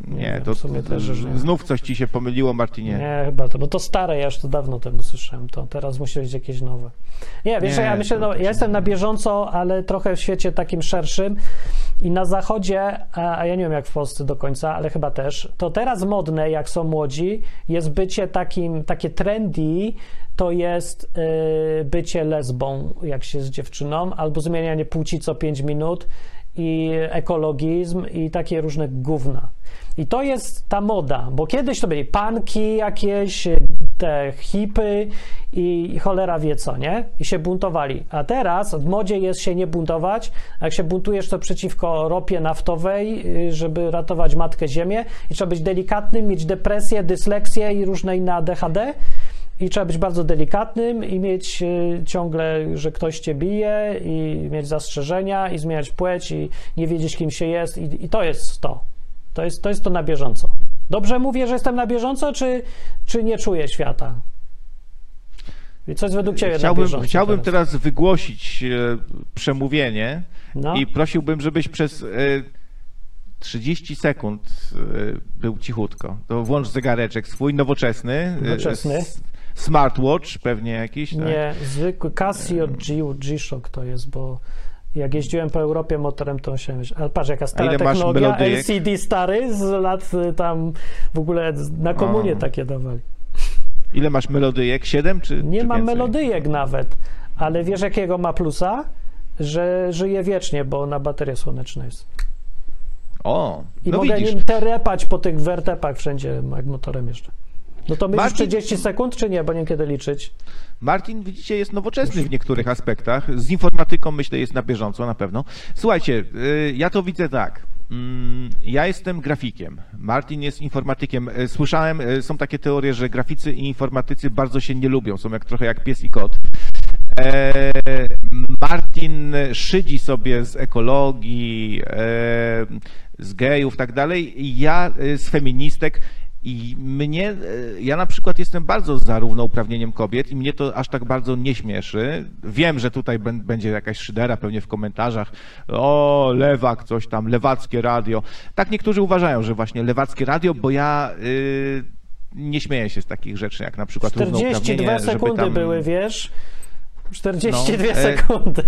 Nie, wiem, to w sumie też, że nie. znów coś ci się pomyliło, Martinie. Nie, chyba to, bo to stare, ja już to dawno temu słyszałem, to teraz musi być jakieś nowe. Nie, wiesz, Nie, ja myślę, no, ja jestem na bieżąco, ale trochę w świecie takim szerszym i na zachodzie, a, ja nie wiem jak w Polsce do końca, ale chyba też, to teraz modne, jak są młodzi, jest bycie takim, takie trendy, to jest y, bycie lesbą, jak się z dziewczyną, albo zmienianie płci co 5 minut i ekologizm i takie różne gówna. I to jest ta moda, bo kiedyś to byli panki jakieś, te hipy i cholera wie co, nie? I się buntowali. A teraz w modzie jest się nie buntować. Jak się buntujesz, to przeciwko ropie naftowej, y, żeby ratować matkę ziemię i trzeba być delikatnym, mieć depresję, dysleksję i różne inne ADHD. I trzeba być bardzo delikatnym i mieć y, ciągle, że ktoś cię bije i mieć zastrzeżenia i zmieniać płeć i nie wiedzieć kim się jest i, i to jest to. To jest, to jest to na bieżąco. Dobrze mówię, że jestem na bieżąco, czy, czy nie czuję świata? I co jest według ciebie na Chciałbym, bieżąco chciałbym teraz? teraz wygłosić e, przemówienie No. i prosiłbym, żebyś przez e, 30 sekund e, był cichutko. To włącz zegareczek swój, nowoczesny. e, Nowoczesny. Smartwatch pewnie jakiś. Tak? Nie, zwykły Casio G, G-Shock to jest, bo jak jeździłem po Europie motorem, to się myśl. Ale patrz, jaka stara technologia? LCD stary z lat y, tam w ogóle na komunie A. takie dawali. Ile masz melodyjek? 7 czy Nie czy ma więcej? melodyjek nawet, ale wiesz jakiego ma plusa? Że żyje wiecznie, bo na baterie słoneczne jest. O, I no mogę widzisz. nim terepać po tych wertepach wszędzie, jak motorem jeszcze. No to Marcin- 30 sekund, czy nie? Bo nie kiedy liczyć. Martin, widzicie, jest nowoczesny w niektórych aspektach. Z informatyką, myślę, jest na bieżąco na pewno. Słuchajcie, y, ja to widzę tak. Mm, Ja jestem grafikiem. Martin jest informatykiem. Y, Słyszałem, y, są takie teorie, że graficy i informatycy bardzo się nie lubią. Są jak trochę jak pies i kot. E, Martin szydzi sobie z ekologii, e, z gejów, tak dalej. i Ja z feministek. I mnie, e, ja na przykład jestem bardzo za równouprawnieniem kobiet i mnie to aż tak bardzo nie śmieszy. Wiem, że tutaj bę- będzie jakaś szydera pewnie w komentarzach. O, lewak, coś tam, lewackie radio. Tak niektórzy uważają, że właśnie lewackie radio, bo ja y, nie śmieję się z takich rzeczy, jak na przykład 42 równouprawnienie, żeby sekundy tam... były, wiesz? 42 No, e, sekundy.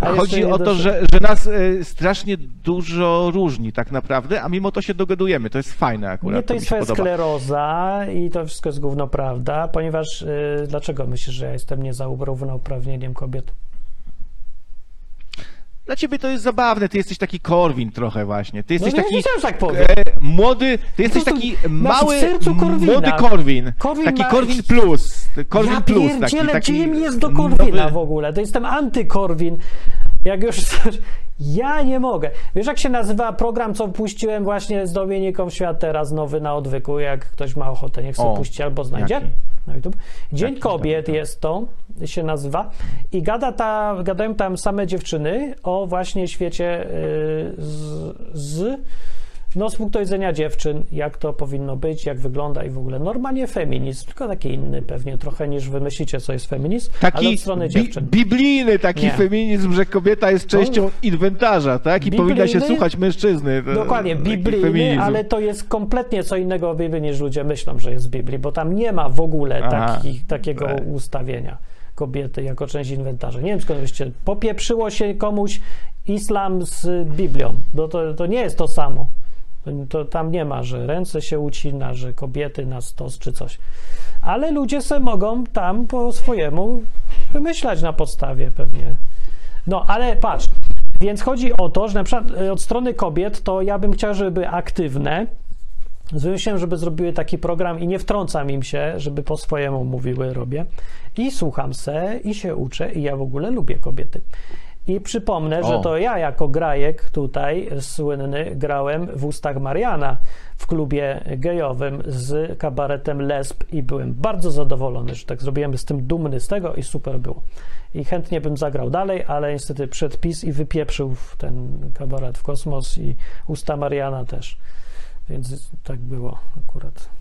Chodzi o to, że, że nas e, strasznie dużo różni tak naprawdę, a mimo to się dogadujemy. To jest fajne akurat. Nie, to mi jest twoja skleroza i to wszystko jest gówno prawda, ponieważ y, dlaczego myślisz, że ja jestem nie za równouprawnieniem kobiet? Dla ciebie to jest zabawne, ty jesteś taki Korwin trochę właśnie. Ty No jesteś nie, taki nie że tak powiem. e, młody, ty jesteś prostu taki masz w mały, młody Korwin. Korwin taki ma- Korwin plus. Korwin ja plus taki, taki gdzie jest do Korwina nowy- w ogóle? To jestem antykorwin. Jak już. Ja nie mogę. Wiesz, jak się nazywa program, co puściłem właśnie z Dominiką Świat teraz nowy na odwyku, jak ktoś ma ochotę, niech sobie O, puści albo znajdzie jaki? Na YouTube. Dzień Jaki? Kobiet Dobra. jest to, się nazywa i gada ta, gadają tam same dziewczyny o właśnie świecie y, z, z no, z punktu widzenia dziewczyn, jak to powinno być, jak wygląda i w ogóle. Normalnie feminizm, tylko taki inny pewnie trochę niż wymyślicie, co jest feminizm, ale Taki od strony bi- dziewczyn. biblijny taki Nie. feminizm, że kobieta jest częścią inwentarza, tak? I powinna się Biblijny? słuchać mężczyzny. To- Dokładnie, biblijny, ale to jest kompletnie co innego w Biblii niż ludzie myślą, że jest w Biblii, bo tam nie ma w ogóle takich, takiego Tak. ustawienia kobiety jako część inwentarza. Nie wiem skąd byście, popieprzyło się komuś islam z Biblią, bo to, to nie jest to samo. To, tam nie ma, że ręce się ucina, że kobiety na stos czy coś. Ale ludzie se mogą tam po swojemu wymyślać na podstawie pewnie. No, ale patrz, więc chodzi o to, że na przykład y, od strony kobiet to ja bym chciał, żeby aktywne. Wymyśliłem, żeby zrobiły taki program i nie wtrącam im się, żeby po swojemu mówiły, robię. I słucham se i się uczę i ja w ogóle lubię kobiety. I przypomnę, że O. to ja jako grajek tutaj słynny grałem w ustach Mariana w klubie gejowym z kabaretem Lesb i byłem bardzo zadowolony, że tak zrobiłem, jestem dumny z tego i super było. i chętnie bym zagrał dalej, ale niestety przedpis i wypieprzył ten kabaret w kosmos i usta Mariana też. Więc tak było akurat.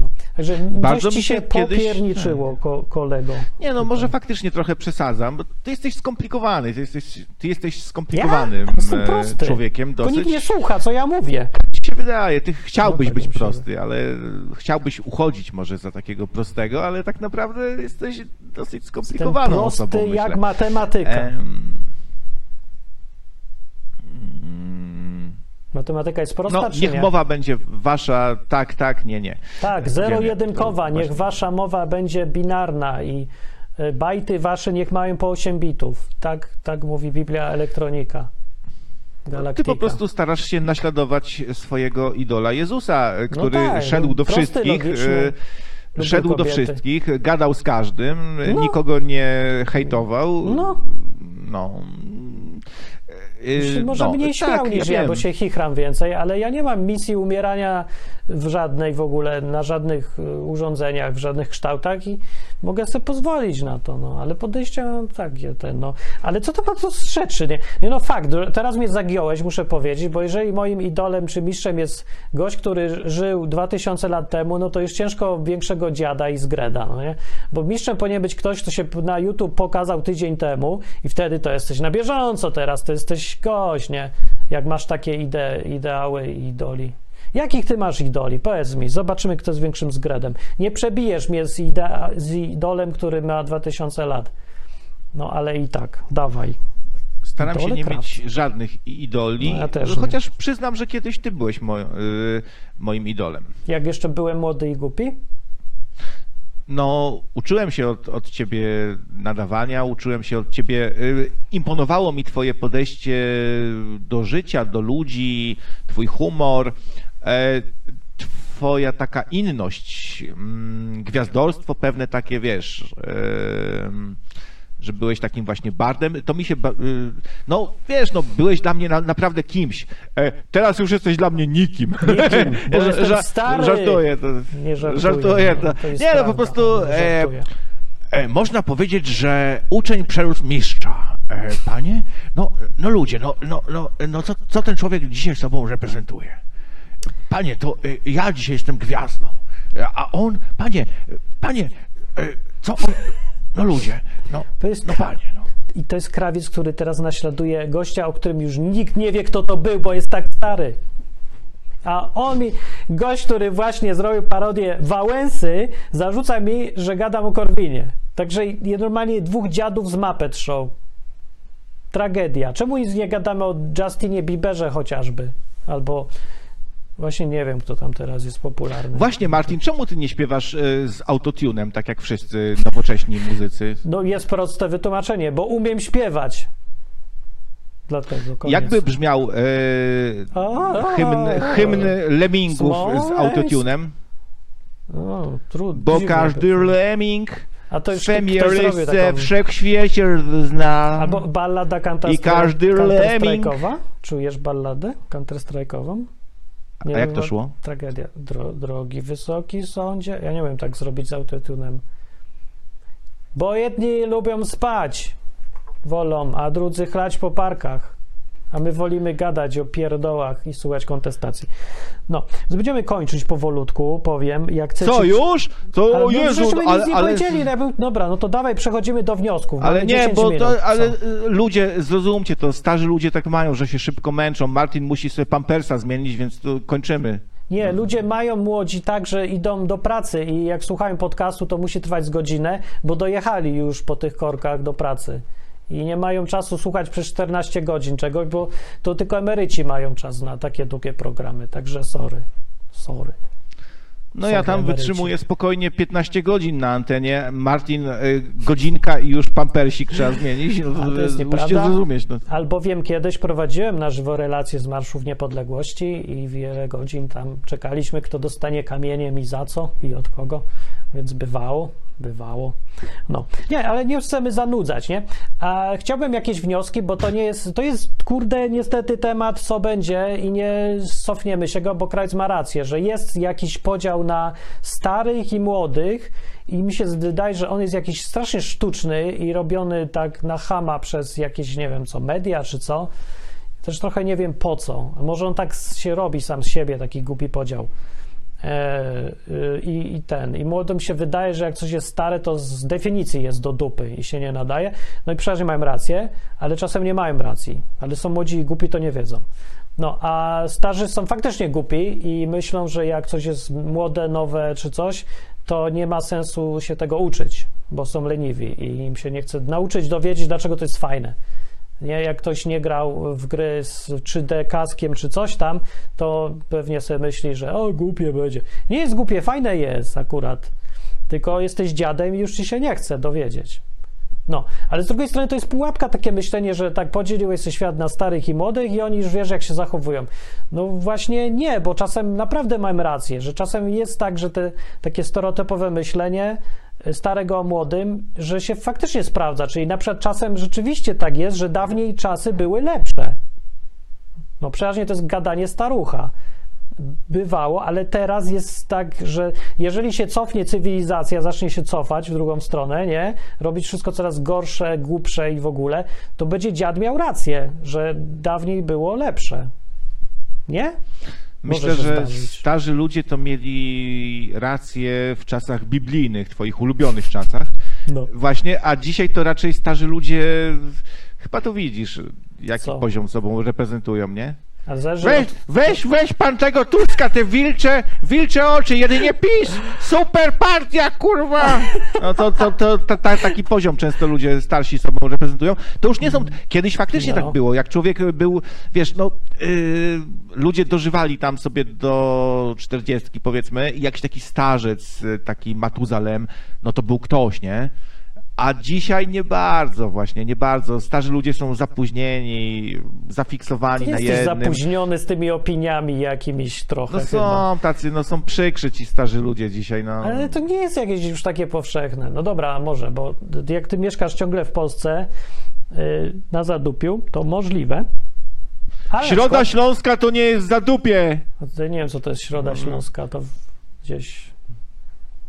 No. Także Bardzo ci mi się się kiedyś- popierniczyło, ko, kolego. Nie no, może faktycznie trochę przesadzam, bo ty jesteś skomplikowany, ty jesteś, ty jesteś skomplikowanym Jestem e, prosty. człowiekiem Bo nikt dosyć. nie słucha, co ja mówię. Ci się wydaje, ty chciałbyś No tak być się prosty, ale chciałbyś uchodzić może za takiego prostego, ale tak naprawdę jesteś dosyć Jestem skomplikowaną prosty osobą, jak myślę. matematyka. Em, mm, Matematyka jest prosta, No, niech nie? mowa będzie wasza tak, tak, nie, nie. Tak, zero-jedynkowa, niech właśnie. wasza mowa będzie binarna i y, bajty wasze niech mają po 8 bitów. Tak, tak mówi Biblia Elektronika. Ty Galaktyka. po prostu starasz się naśladować swojego idola Jezusa, e, który tak, szedł do prosty, wszystkich. logiczny, e, Szedł do kobiety. wszystkich, gadał z każdym, No. nikogo nie hejtował. No. No. E, Może no, mniej śmiał tak, niż ja, wiem. bo się chichram więcej, ale ja nie mam misji umierania w żadnej w ogóle, na żadnych y, urządzeniach, w żadnych kształtach i mogę sobie pozwolić na to, no, ale podejście mam takie, ten, no. Ale co to to z rzeczy, nie? nie? No fakt, teraz mnie zagiąłeś, muszę powiedzieć, bo jeżeli moim idolem czy mistrzem jest gość, który żył 2000 lat temu, no to już ciężko większego dziada i zgreda, no nie? Bo mistrzem powinien być ktoś, kto się na YouTube pokazał tydzień temu i wtedy to jesteś na bieżąco teraz, to jesteś gość, nie? Jak masz takie ide ideały i idoli. Jakich ty masz idoli? Powiedz mi, zobaczymy, kto jest większym zgredem. Nie przebijesz mnie z, idea, z idolem, który ma 2000 lat. No ale i tak, dawaj. Staram się nie Kraft. mieć żadnych idoli, No ja chociaż przyznam, że kiedyś ty byłeś mo- y, moim idolem. Jak jeszcze byłem młody i głupi? No, uczyłem się od, od ciebie nadawania, uczyłem się od ciebie. y, Imponowało mi twoje podejście do życia, do ludzi, twój humor, twoja taka inność, mm, gwiazdorstwo pewne takie, wiesz. że byłeś takim właśnie bardem, to mi się, y, no wiesz, no byłeś dla mnie na, naprawdę kimś. E, teraz już jesteś dla mnie nikim. Nikim, bo jestem stary. Żartuję. To, Nie żartuję. żartuję. no, To, to nie, no po prostu nie e. E, można powiedzieć, że uczeń przerósł mistrza. E, panie? No, no ludzie, no, no, no, no co, co ten człowiek dzisiaj sobą reprezentuje? Panie, to e, ja dzisiaj jestem gwiazdą. A on, panie, panie, e, co on... No ludzie, no, To jest no panie, no. I to jest krawiec, który teraz naśladuje gościa, o którym już nikt nie wie, kto to był, bo jest tak stary. A on mi, gość, który właśnie zrobił parodię Wałęsy, zarzuca mi, że gadam o Korwinie. Także normalnie dwóch dziadów z Muppet Show. Tragedia. Czemu nic nie gadamy o Justinie Bieberze chociażby? Albo właśnie nie wiem, kto tam teraz jest popularny. Właśnie, Martin, czemu ty nie śpiewasz e, z autotunem, tak jak wszyscy nowocześni muzycy? No jest proste wytłumaczenie, bo umiem śpiewać. Dlatego koniec. Jakby brzmiał e, A, hymn, hymn Lemmingów z autotunem? O, trudno. Bo dziwne każdy by- lemming A to już ktoś zrobił rysce taką... wszechświecie zna. Albo ballada I każdy lemming- counter Czujesz balladę counter-strike'ową? A jak to bo- szło? Tragedia. Dro, drogi wysoki sądzie. Ja nie wiem tak zrobić z autotunem. Bo jedni lubią spać, wolą, a drudzy chlać po parkach. A my wolimy gadać o pierdołach i słuchać kontestacji. No, będziemy kończyć powolutku, powiem. Jak chcecie... Co, już? To, Ale no, Jezu, żeśmy ale, nic nie ale, powiedzieli. no, Dobra, no to dawaj, przechodzimy do wniosków. ale nie, 10 bo minut. to, ale Co? y, ludzie, zrozumcie to, starzy ludzie tak mają, że się szybko męczą. Martin musi sobie pampersa zmienić, więc to kończymy. Nie, ludzie mają młodzi tak, że idą do pracy i jak słuchają podcastu, to musi trwać z godzinę, bo dojechali już po tych korkach do pracy. I nie mają czasu słuchać przez 14 godzin czegoś, bo to tylko emeryci mają czas na takie długie programy. Także sorry. Sorry. No ja tam emeryci. wytrzymuję spokojnie 15 godzin na antenie. Martin, y, godzinka i już pampersik trzeba zmienić. No, to jest musicie zrozumieć. No. Albowiem kiedyś prowadziłem na żywo relacje z Marszów Niepodległości i wiele godzin tam czekaliśmy, kto dostanie kamieniem i za co i od kogo. więc bywało, bywało. No, nie, ale nie chcemy zanudzać, nie? A chciałbym jakieś wnioski, bo to nie jest, to jest, kurde, niestety temat, co będzie i nie cofniemy się go, bo Krajc ma rację, że jest jakiś podział na starych i młodych i mi się wydaje, że on jest jakiś strasznie sztuczny i robiony tak na chama przez jakieś, nie wiem co, media czy co. Też trochę nie wiem po co. Może on tak się robi sam z siebie, taki głupi podział. E, y, i, I ten. I młodym się wydaje, że jak coś jest stare, to z definicji jest do dupy i się nie nadaje. No i przeważnie mają rację, ale czasem nie mają racji. Ale są młodzi i głupi, to nie wiedzą. No, a starzy są faktycznie głupi i myślą, że jak coś jest młode, nowe czy coś, to nie ma sensu się tego uczyć, bo są leniwi i im się nie chce nauczyć, dowiedzieć, dlaczego to jest fajne. Nie, jak ktoś nie grał w gry z 3D kaskiem czy coś tam, to pewnie sobie myśli, że o, głupie będzie. Nie jest głupie, fajne jest akurat. Tylko jesteś dziadem i już ci się nie chce dowiedzieć. No, ale z drugiej strony to jest pułapka takie myślenie, że tak podzieliłeś sobie świat na starych i młodych i oni już wiesz, jak się zachowują. No właśnie nie, bo czasem naprawdę mam rację, że czasem jest tak, że te takie stereotypowe myślenie starego o młodym, że się faktycznie sprawdza. Czyli na przykład czasem rzeczywiście tak jest, że dawniej czasy były lepsze. No przeważnie to jest gadanie starucha. Bywało, ale teraz jest tak, że jeżeli się cofnie cywilizacja, zacznie się cofać w drugą stronę, nie? Robić wszystko coraz gorsze, głupsze i w ogóle, to będzie dziad miał rację, że dawniej było lepsze. Nie? Myślę, że starzy ludzie to mieli rację w czasach biblijnych, twoich ulubionych czasach. No. Właśnie, a dzisiaj to raczej starzy ludzie, chyba to widzisz, jaki Co? poziom sobą reprezentują, nie? Weź, weź, weź pan tego Tuska, te wilcze, wilcze oczy, jedynie PiS, super partia, kurwa! No to, to, to, to ta, taki poziom często ludzie starsi sobą reprezentują. To już nie są. Kiedyś faktycznie No. tak było. Jak człowiek był, wiesz, no, yy, ludzie dożywali tam sobie do czterdziestki, powiedzmy, i jakiś taki starzec, y, taki Matuzalem, no to był ktoś, nie? A dzisiaj nie bardzo, właśnie, nie bardzo. Starzy ludzie są zapóźnieni, zafiksowani Ty na jesteś jednym. zapóźniony z tymi opiniami jakimiś trochę No chyba. są tacy, no są przykrzy ci starzy ludzie dzisiaj, no. Ale to nie jest jakieś już takie powszechne. No dobra, a może, bo jak ty mieszkasz ciągle w Polsce yy, na Zadupiu, to możliwe. Ale Środa Śląska to nie jest zadupie. Nie wiem, co to jest Środa Śląska, to gdzieś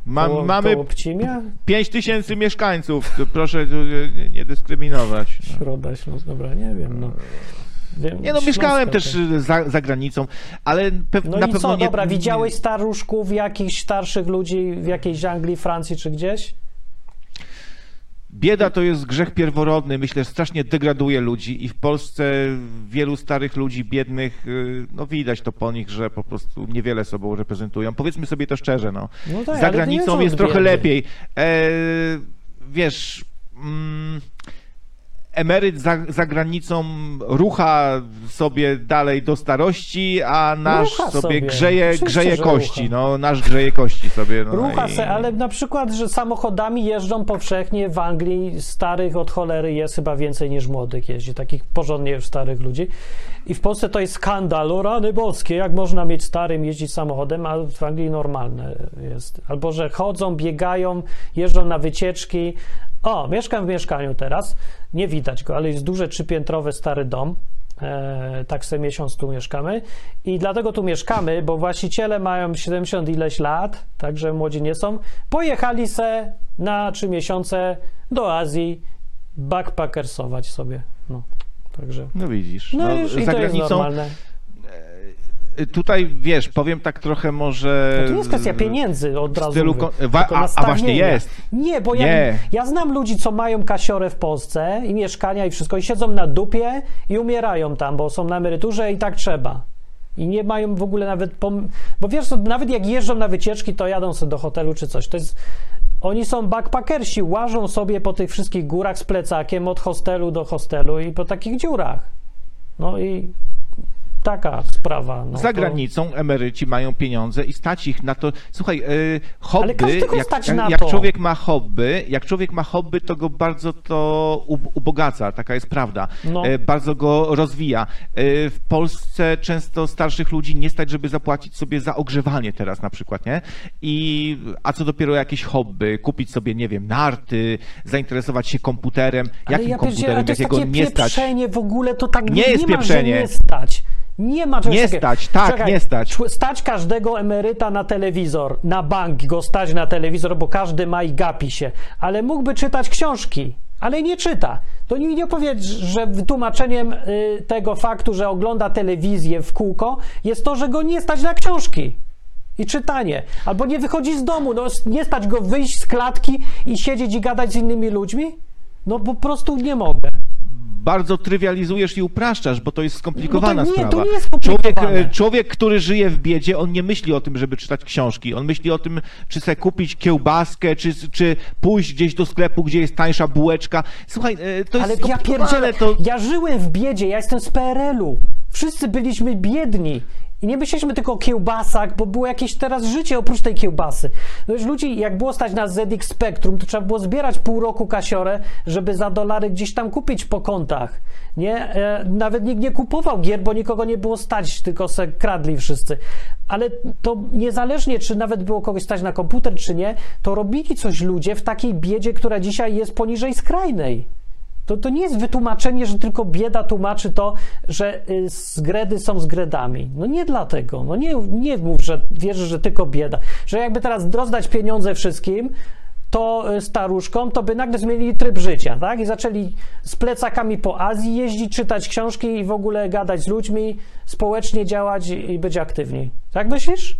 Ma, koło, mamy koło Pcimia? 5 tysięcy mieszkańców. Proszę nie- nie dyskryminować. No. Środa Śląska, dobra, nie wiem, no. Wiem, Nie no, mieszkałem też za, za granicą, ale pe- No na i pewno co, nie... dobra, widziałeś staruszków, jakichś starszych ludzi w jakiejś Anglii, Francji czy gdzieś? Bieda to jest grzech pierworodny, myślę, że strasznie degraduje ludzi i w Polsce wielu starych ludzi, biednych, y, no widać to po nich, że po prostu niewiele sobą reprezentują. Powiedzmy sobie to szczerze, no. No tak, Za granicą jest trochę lepiej. E, wiesz, mm, emeryt za, za granicą rucha sobie dalej do starości, a nasz sobie, sobie. grzeje, Oczywiście, grzeje kości. rucha. No, nasz grzeje kości sobie. No, Rucha i- se, ale na przykład, że samochodami jeżdżą powszechnie w Anglii starych od cholery jest chyba więcej niż młodych jeździ, takich porządnie już starych ludzi. I w Polsce to jest skandal, o rany boskie, jak można mieć starym jeździć samochodem, a w Anglii normalne jest. Albo, że chodzą, biegają, jeżdżą na wycieczki. O, mieszkam w mieszkaniu teraz, nie widać go, ale jest duży trzypiętrowy stary dom. E, tak sobie miesiąc tu mieszkamy i dlatego tu mieszkamy, bo właściciele mają 70 ileś lat, także młodzi nie są. Pojechali se na trzy miesiące do Azji backpackersować sobie. No, także. No widzisz, No, no, i za to jest granicą normalne. Tutaj wiesz, powiem tak trochę może. No to nie jest kwestia pieniędzy od razu. stylu mówię, wa- a- a właśnie jest. Nie, bo ja, Nie. ja znam ludzi, co mają kasiorę w Polsce i mieszkania i wszystko, i siedzą na dupie i umierają tam, bo są na emeryturze i tak trzeba. I nie mają w ogóle nawet. Pom- bo wiesz, nawet jak jeżdżą na wycieczki, to jadą sobie do hotelu czy coś. To jest. Oni są backpackersi, łażą sobie po tych wszystkich górach z plecakiem od hostelu do hostelu i po takich dziurach. No i taka sprawa. No, Za to- granicą emeryci mają pieniądze i stać ich na to. Słuchaj, e, hobby, jak, stać jak, na jak to. człowiek ma hobby, jak człowiek ma hobby, to go bardzo to ub- ubogaca, taka jest prawda. No. E, bardzo go rozwija. E, w Polsce często starszych ludzi nie stać, żeby zapłacić sobie za ogrzewanie teraz na przykład, nie? I a co dopiero jakieś hobby, kupić sobie, nie wiem, narty, zainteresować się komputerem. Ale Jakim ja komputerem, jakiego nie stać? pieprzenie w ogóle, to tak Nie jest ma, pieprzenie. Nie stać. Nie ma czegoś Nie takiego. stać, tak, nie stać. Stać każdego emeryta na telewizor, na bank go stać na telewizor, bo każdy ma i gapi się. Ale mógłby czytać książki, ale nie czyta. To mi nie powiedz, że wytłumaczeniem y, tego faktu, że ogląda telewizję w kółko, jest to, że go nie stać na książki. I czytanie. Albo nie wychodzi z domu. No, nie stać go wyjść z klatki i siedzieć i gadać z innymi ludźmi? No po prostu nie mogę. Bardzo trywializujesz i upraszczasz, bo to jest skomplikowana No to nie, to sprawa. nie jest człowiek, skomplikowane. e, człowiek, który żyje w biedzie, on nie myśli o tym, żeby czytać książki. On myśli o tym, czy sobie kupić kiełbaskę, czy, czy pójść gdzieś do sklepu, gdzie jest tańsza bułeczka. Słuchaj, e, to jest Ale ja pierdzielę, to... ja żyłem w biedzie, ja jestem z PRL-u. Wszyscy byliśmy biedni. I nie myśleliśmy tylko o kiełbasach, bo było jakieś teraz życie oprócz tej kiełbasy. No już ludzi, jak było stać na ZX Spectrum, to trzeba było zbierać pół roku kasiorę, żeby za dolary gdzieś tam kupić po kontach. Nie? E, nawet nikt nie kupował gier, bo nikogo nie było stać, tylko se kradli wszyscy. Ale to niezależnie, czy nawet było kogoś stać na komputer, czy nie, to robili coś ludzie w takiej biedzie, która dzisiaj jest poniżej skrajnej. To, to nie jest wytłumaczenie, że tylko bieda tłumaczy to, że y, zgredy są zgredami. No nie dlatego. No nie, nie mów, że wierzysz, że tylko bieda. Że jakby teraz rozdać pieniądze wszystkim, to y, staruszkom, to by nagle zmienili tryb życia, tak? I zaczęli z plecakami po Azji jeździć, czytać książki i w ogóle gadać z ludźmi, społecznie działać i być aktywni. Tak myślisz?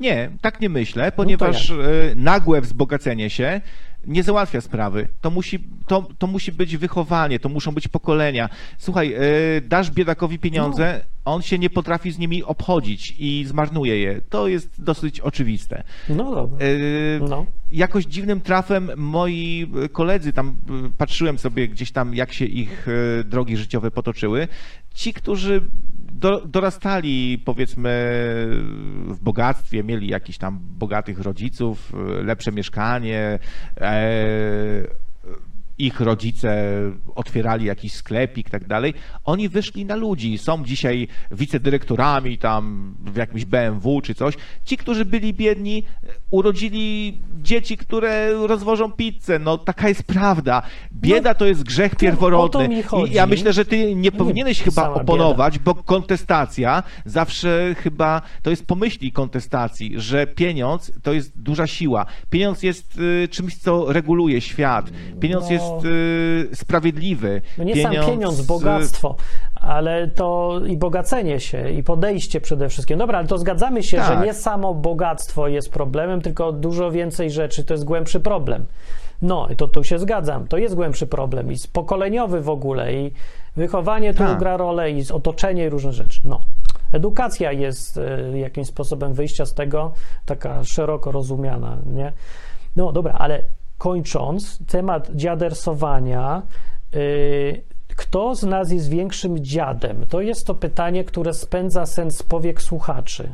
Nie, tak nie No myślę, ponieważ e, nagłe wzbogacenie się nie załatwia sprawy. To musi, to, to musi być wychowanie, to muszą być pokolenia. Słuchaj, e, dasz biedakowi pieniądze, No. On się nie potrafi z nimi obchodzić i zmarnuje je. To jest dosyć oczywiste. No dobra. E, No. Jakoś dziwnym trafem moi koledzy, tam e, patrzyłem sobie gdzieś tam, jak się ich e, drogi życiowe potoczyły. Ci, którzy do, dorastali, powiedzmy, w bogactwie, mieli jakichś tam bogatych rodziców, lepsze mieszkanie, e, ich rodzice otwierali jakiś sklepik i tak dalej, oni wyszli na ludzi, są dzisiaj wicedyrektorami tam w jakimś BMW czy coś. Ci, którzy byli biedni, urodzili dzieci, które rozwożą pizzę. No taka jest prawda. Bieda to jest grzech pierworodny. I ja myślę, że ty nie powinieneś chyba sama oponować, bo kontestacja zawsze chyba to jest pomyśli kontestacji, że pieniądz to jest duża siła. Pieniądz jest y, czymś, co reguluje świat. Pieniądz No. jest y, sprawiedliwy. No nie sam pieniądz, bogactwo, ale to i bogacenie się, i podejście przede wszystkim. Dobra, ale to zgadzamy się, Tak. że nie samo bogactwo jest problemem, tylko dużo więcej rzeczy to jest głębszy problem. No, i to tu się zgadzam, to jest głębszy problem i pokoleniowy w ogóle, i wychowanie tu Tak. gra rolę, i otoczenie i różne rzeczy. No. Edukacja jest y, jakimś sposobem wyjścia z tego, taka szeroko rozumiana, nie? No dobra, ale kończąc, temat dziadersowania. y, kto z nas jest większym dziadem? To jest to pytanie, które spędza sens powiek słuchaczy.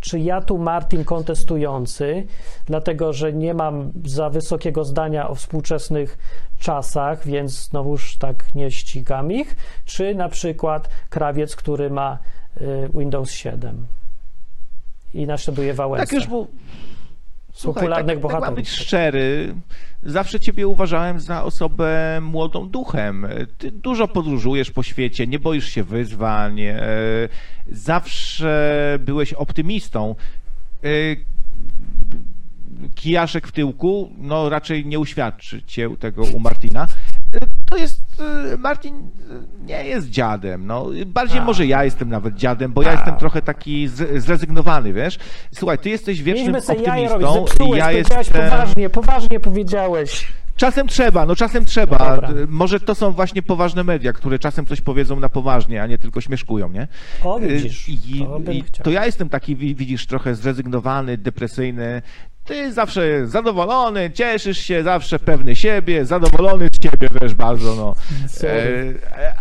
Czy ja tu, Martin, kontestujący, dlatego że nie mam za wysokiego zdania o współczesnych czasach, więc znowuż tak nie ścigam ich, czy na przykład krawiec, który ma y, Windows 7 i naśladuje Wałęsę. Tak już był. Słuchaj, popularnych tak, tak bohaterów. być szczery. Zawsze ciebie uważałem za osobę młodą duchem. Ty dużo podróżujesz po świecie, nie boisz się wyzwań. e, Zawsze byłeś optymistą. E, Kijaszek w tyłku, no raczej nie uświadczy cię tego u Martina. To jest, e, Martin e, nie jest dziadem, no. Bardziej A. może ja jestem nawet dziadem, bo ja jestem trochę taki zrezygnowany, wiesz. Słuchaj, ty jesteś wiecznym optymistą. zepsułeś, ja jestem... poważnie, poważnie powiedziałeś. Czasem trzeba, no czasem trzeba. No Może to są właśnie poważne media, które czasem coś powiedzą na poważnie, a nie tylko śmieszkują, nie? O, widzisz, Y, I, to bym i to ja jestem taki, wi- widzisz, trochę zrezygnowany, depresyjny. Ty zawsze zadowolony, cieszysz się, zawsze pewny siebie, zadowolony z ciebie też bardzo, no. Sorry. E,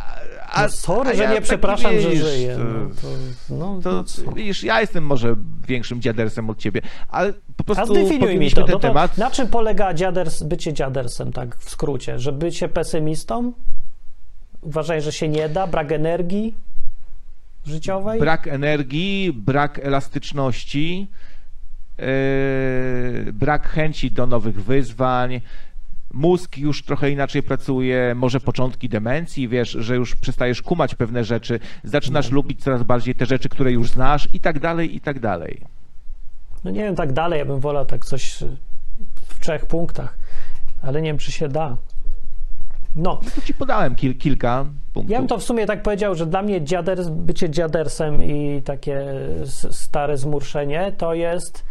A, No sorry, a że ja nie taki, przepraszam, że wiesz, żyję. to- No, to, no, To ja jestem może większym dziadersem od ciebie, ale po A prostu zdefiniuj mi to. ten No temat. na czym polega dziaders, bycie dziadersem, tak w skrócie? Że bycie pesymistą? Uważaj, że się nie da? Brak energii życiowej? Brak energii, brak elastyczności, brak chęci do nowych wyzwań. Mózg już trochę inaczej pracuje, może początki demencji, wiesz, że już przestajesz kumać pewne rzeczy, zaczynasz Mhm. lubić coraz bardziej te rzeczy, które już znasz i tak dalej, i tak dalej. No nie wiem, tak dalej, ja bym wolał tak coś w trzech punktach, ale nie wiem, czy się da. No, To ci podałem kil, kilka punktów. ja bym to w sumie tak powiedział, że dla mnie dziaders, bycie dziadersem i takie stare zmurszenie to jest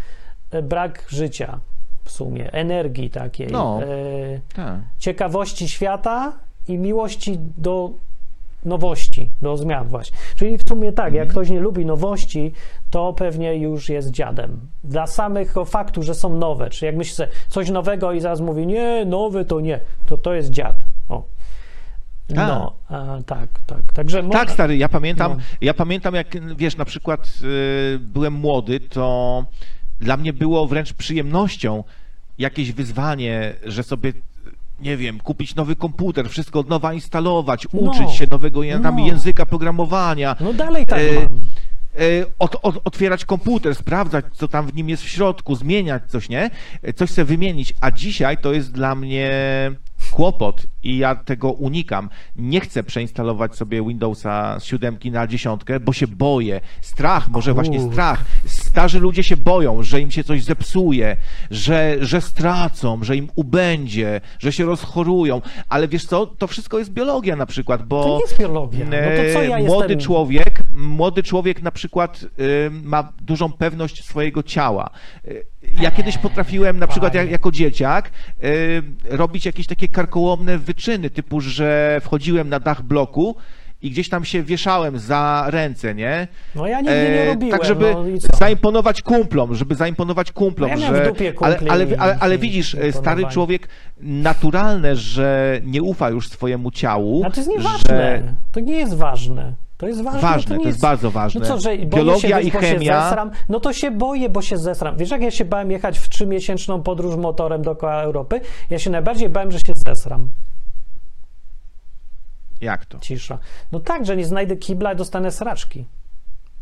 y, brak życia w sumie, energii takiej, No. y, Tak. ciekawości świata i miłości do nowości, do zmian właśnie. Czyli w sumie tak, jak ktoś nie lubi nowości, to pewnie już jest dziadem. Dla samego faktu, że są nowe, czy jak myśli sobie coś nowego i zaraz mówi, nie, nowe to nie, to to jest dziad. A. No, a, tak, tak. Także Tak, stary, ja pamiętam, No. ja pamiętam, jak wiesz, na przykład y, byłem młody, to dla mnie było wręcz przyjemnością jakieś wyzwanie, że sobie nie wiem, kupić nowy komputer, wszystko od nowa instalować, No. uczyć się nowego No. języka programowania, No dalej tak mam. e, od, od, otwierać komputer, sprawdzać, co tam w nim jest w środku, zmieniać coś, nie? Coś sobie wymienić, a dzisiaj to jest dla mnie kłopot i ja tego unikam. Nie chcę przeinstalować sobie Windowsa z siódemki na dziesiątkę, bo się boję. Strach, może właśnie strach. Starzy ludzie się boją, że im się coś zepsuje, że, że stracą, że im ubędzie, że się rozchorują, ale wiesz co, to wszystko jest biologia na przykład, bo To nie jest biologia. No to co ja E, młody jestem... człowiek, młody człowiek na przykład y, ma dużą pewność swojego ciała. Y, Ja kiedyś potrafiłem na przykład jako dzieciak y, robić jakieś takie karkołomne wyczyny, typu, że wchodziłem na dach bloku i gdzieś tam się wieszałem za ręce, nie? No ja nigdy nie E, robiłem. tak, żeby no zaimponować kumplom, żeby zaimponować kumplom, No ja że... w dupie ale, ale, ale, ale widzisz, e, stary człowiek, naturalne, że nie ufa już swojemu ciału. A to jest że- nieważne. To nie jest ważne. To jest ważne. Ważne, nie to jest bardzo ważne. No co, że Biologia się, i chemia. zesram. No to się boję, bo się zesram. Wiesz, jak ja się bałem jechać w trzymiesięczną podróż motorem dookoła Europy? Ja się najbardziej bałem, że się zesram. Jak to? Cisza. No tak, że nie znajdę kibla i dostanę sraczki.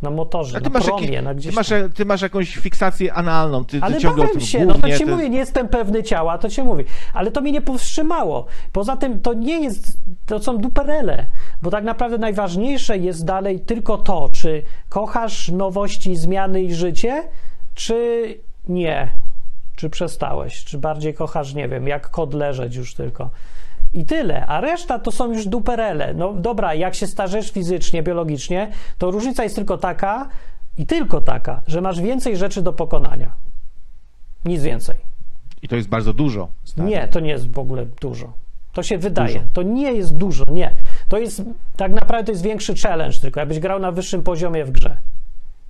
Na motorze, A ty na masz, promie, jakiś, na ty, gdzieś masz, tam. ty masz jakąś fiksację analną, ty, ty Ale ciągle bałem się, no to głównie, ci mówię, nie jestem pewny ciała, to ci mówię. Ale to mnie nie powstrzymało. Poza tym to nie jest, to są duperele, bo tak naprawdę najważniejsze jest dalej tylko to, czy kochasz nowości, zmiany i życie, czy nie. Czy przestałeś, czy bardziej kochasz, nie wiem, jak kod leżeć już tylko. I tyle, a reszta to są już duperele. No dobra, jak się starzesz fizycznie, biologicznie, to różnica jest tylko taka i tylko taka, że masz więcej rzeczy do pokonania. Nic więcej. I to jest bardzo dużo. stary. Nie, to nie jest w ogóle dużo. To się wydaje. Dużo. To nie jest dużo, nie. To jest tak naprawdę to jest większy challenge, tylko jakbyś grał na wyższym poziomie w grze.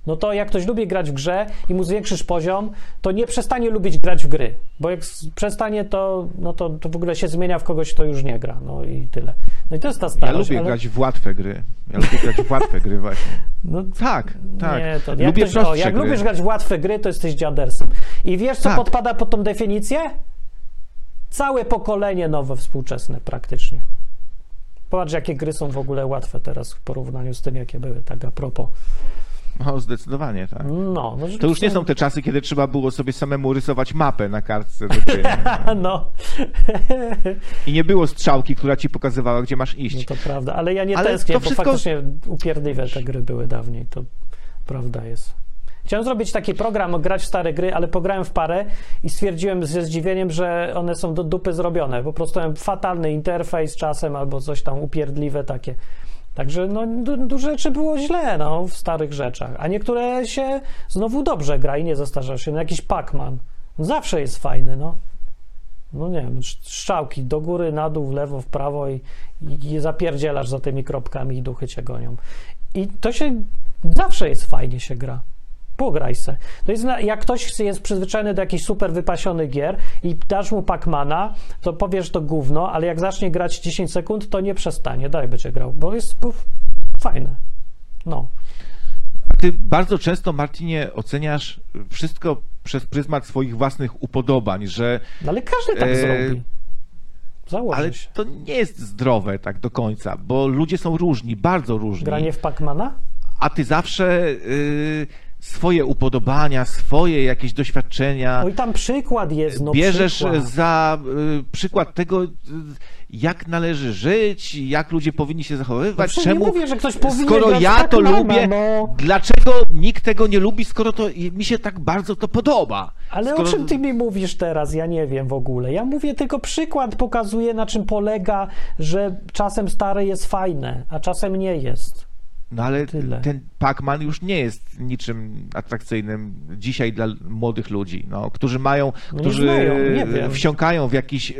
No to jak ktoś lubi grać w grze i mu zwiększysz poziom, to nie przestanie lubić grać w gry. Bo jak przestanie, to, no to, to w ogóle się zmienia w kogoś, kto już nie gra. No i tyle. No i to jest ta Ja starość. lubię ale- grać w łatwe gry. Ja lubię grać w łatwe gry właśnie. No, Tak, tak. Nie, to jak, lubię ktoś, o, jak gry. lubisz grać w łatwe gry, to jesteś dziadersem. I wiesz, co Tak. podpada pod tą definicję? Całe pokolenie nowe, współczesne praktycznie. Popatrz, jakie gry są w ogóle łatwe teraz w porównaniu z tym, jakie były, tak a propos. O, zdecydowanie tak. No, no To już nie są te czasy, kiedy trzeba było sobie samemu rysować mapę na kartce do gry. No, I nie było strzałki, która ci pokazywała, gdzie masz iść. no to prawda, ale ja nie Ale tęsknię, to bo wszystko- faktycznie upierdliwe te gry były dawniej, to prawda jest. Chciałem zrobić taki program, grać w stare gry, ale pograłem w parę i stwierdziłem ze zdziwieniem, że one są do dupy zrobione. Po prostu miałem fatalny interfejs czasem albo coś tam upierdliwe takie. Także no, du- dużo rzeczy było źle no, w starych rzeczach, a niektóre się znowu dobrze gra i nie zastarzają się. No, jakiś Pac-Man zawsze jest fajny, no. No nie wiem, strzałki do góry, na dół, w lewo, w prawo i, i, i zapierdzielasz za tymi kropkami i duchy cię gonią. I to się zawsze jest fajnie się gra. Pograj se. To jest, na- jak ktoś jest przyzwyczajony do jakichś super wypasionych gier i dasz mu Pacmana, to powiesz to gówno, ale jak zacznie grać 10 sekund, to nie przestanie, daj będzie grał, bo jest puf, fajne. No. A ty bardzo często, Martinie, oceniasz wszystko przez pryzmat swoich własnych upodobań, że No ale każdy tak E, zrobi. Założy ale to nie jest zdrowe tak do końca, bo ludzie są różni, bardzo różni. Granie w Pacmana? A ty zawsze y, swoje upodobania, swoje jakieś doświadczenia Oj, tam przykład jest, no bierzesz przykład. za y, przykład tego, y, jak należy żyć, jak ludzie powinni się No zachowywać, przecież czemu, nie mówię, że ktoś powinien skoro ja to Pacmana, lubię, no. dlaczego nikt tego nie lubi, skoro to mi się tak bardzo to podoba? Ale skoro... o czym ty mi mówisz teraz? Ja nie wiem w ogóle. Ja mówię tylko przykład, pokazuję na czym polega, że czasem stare jest fajne, a czasem nie jest. No ale Tyle. ten Pac-Man już nie jest niczym atrakcyjnym dzisiaj dla młodych ludzi, no, którzy mają, No którzy znają, e, wsiąkają w jakiś e,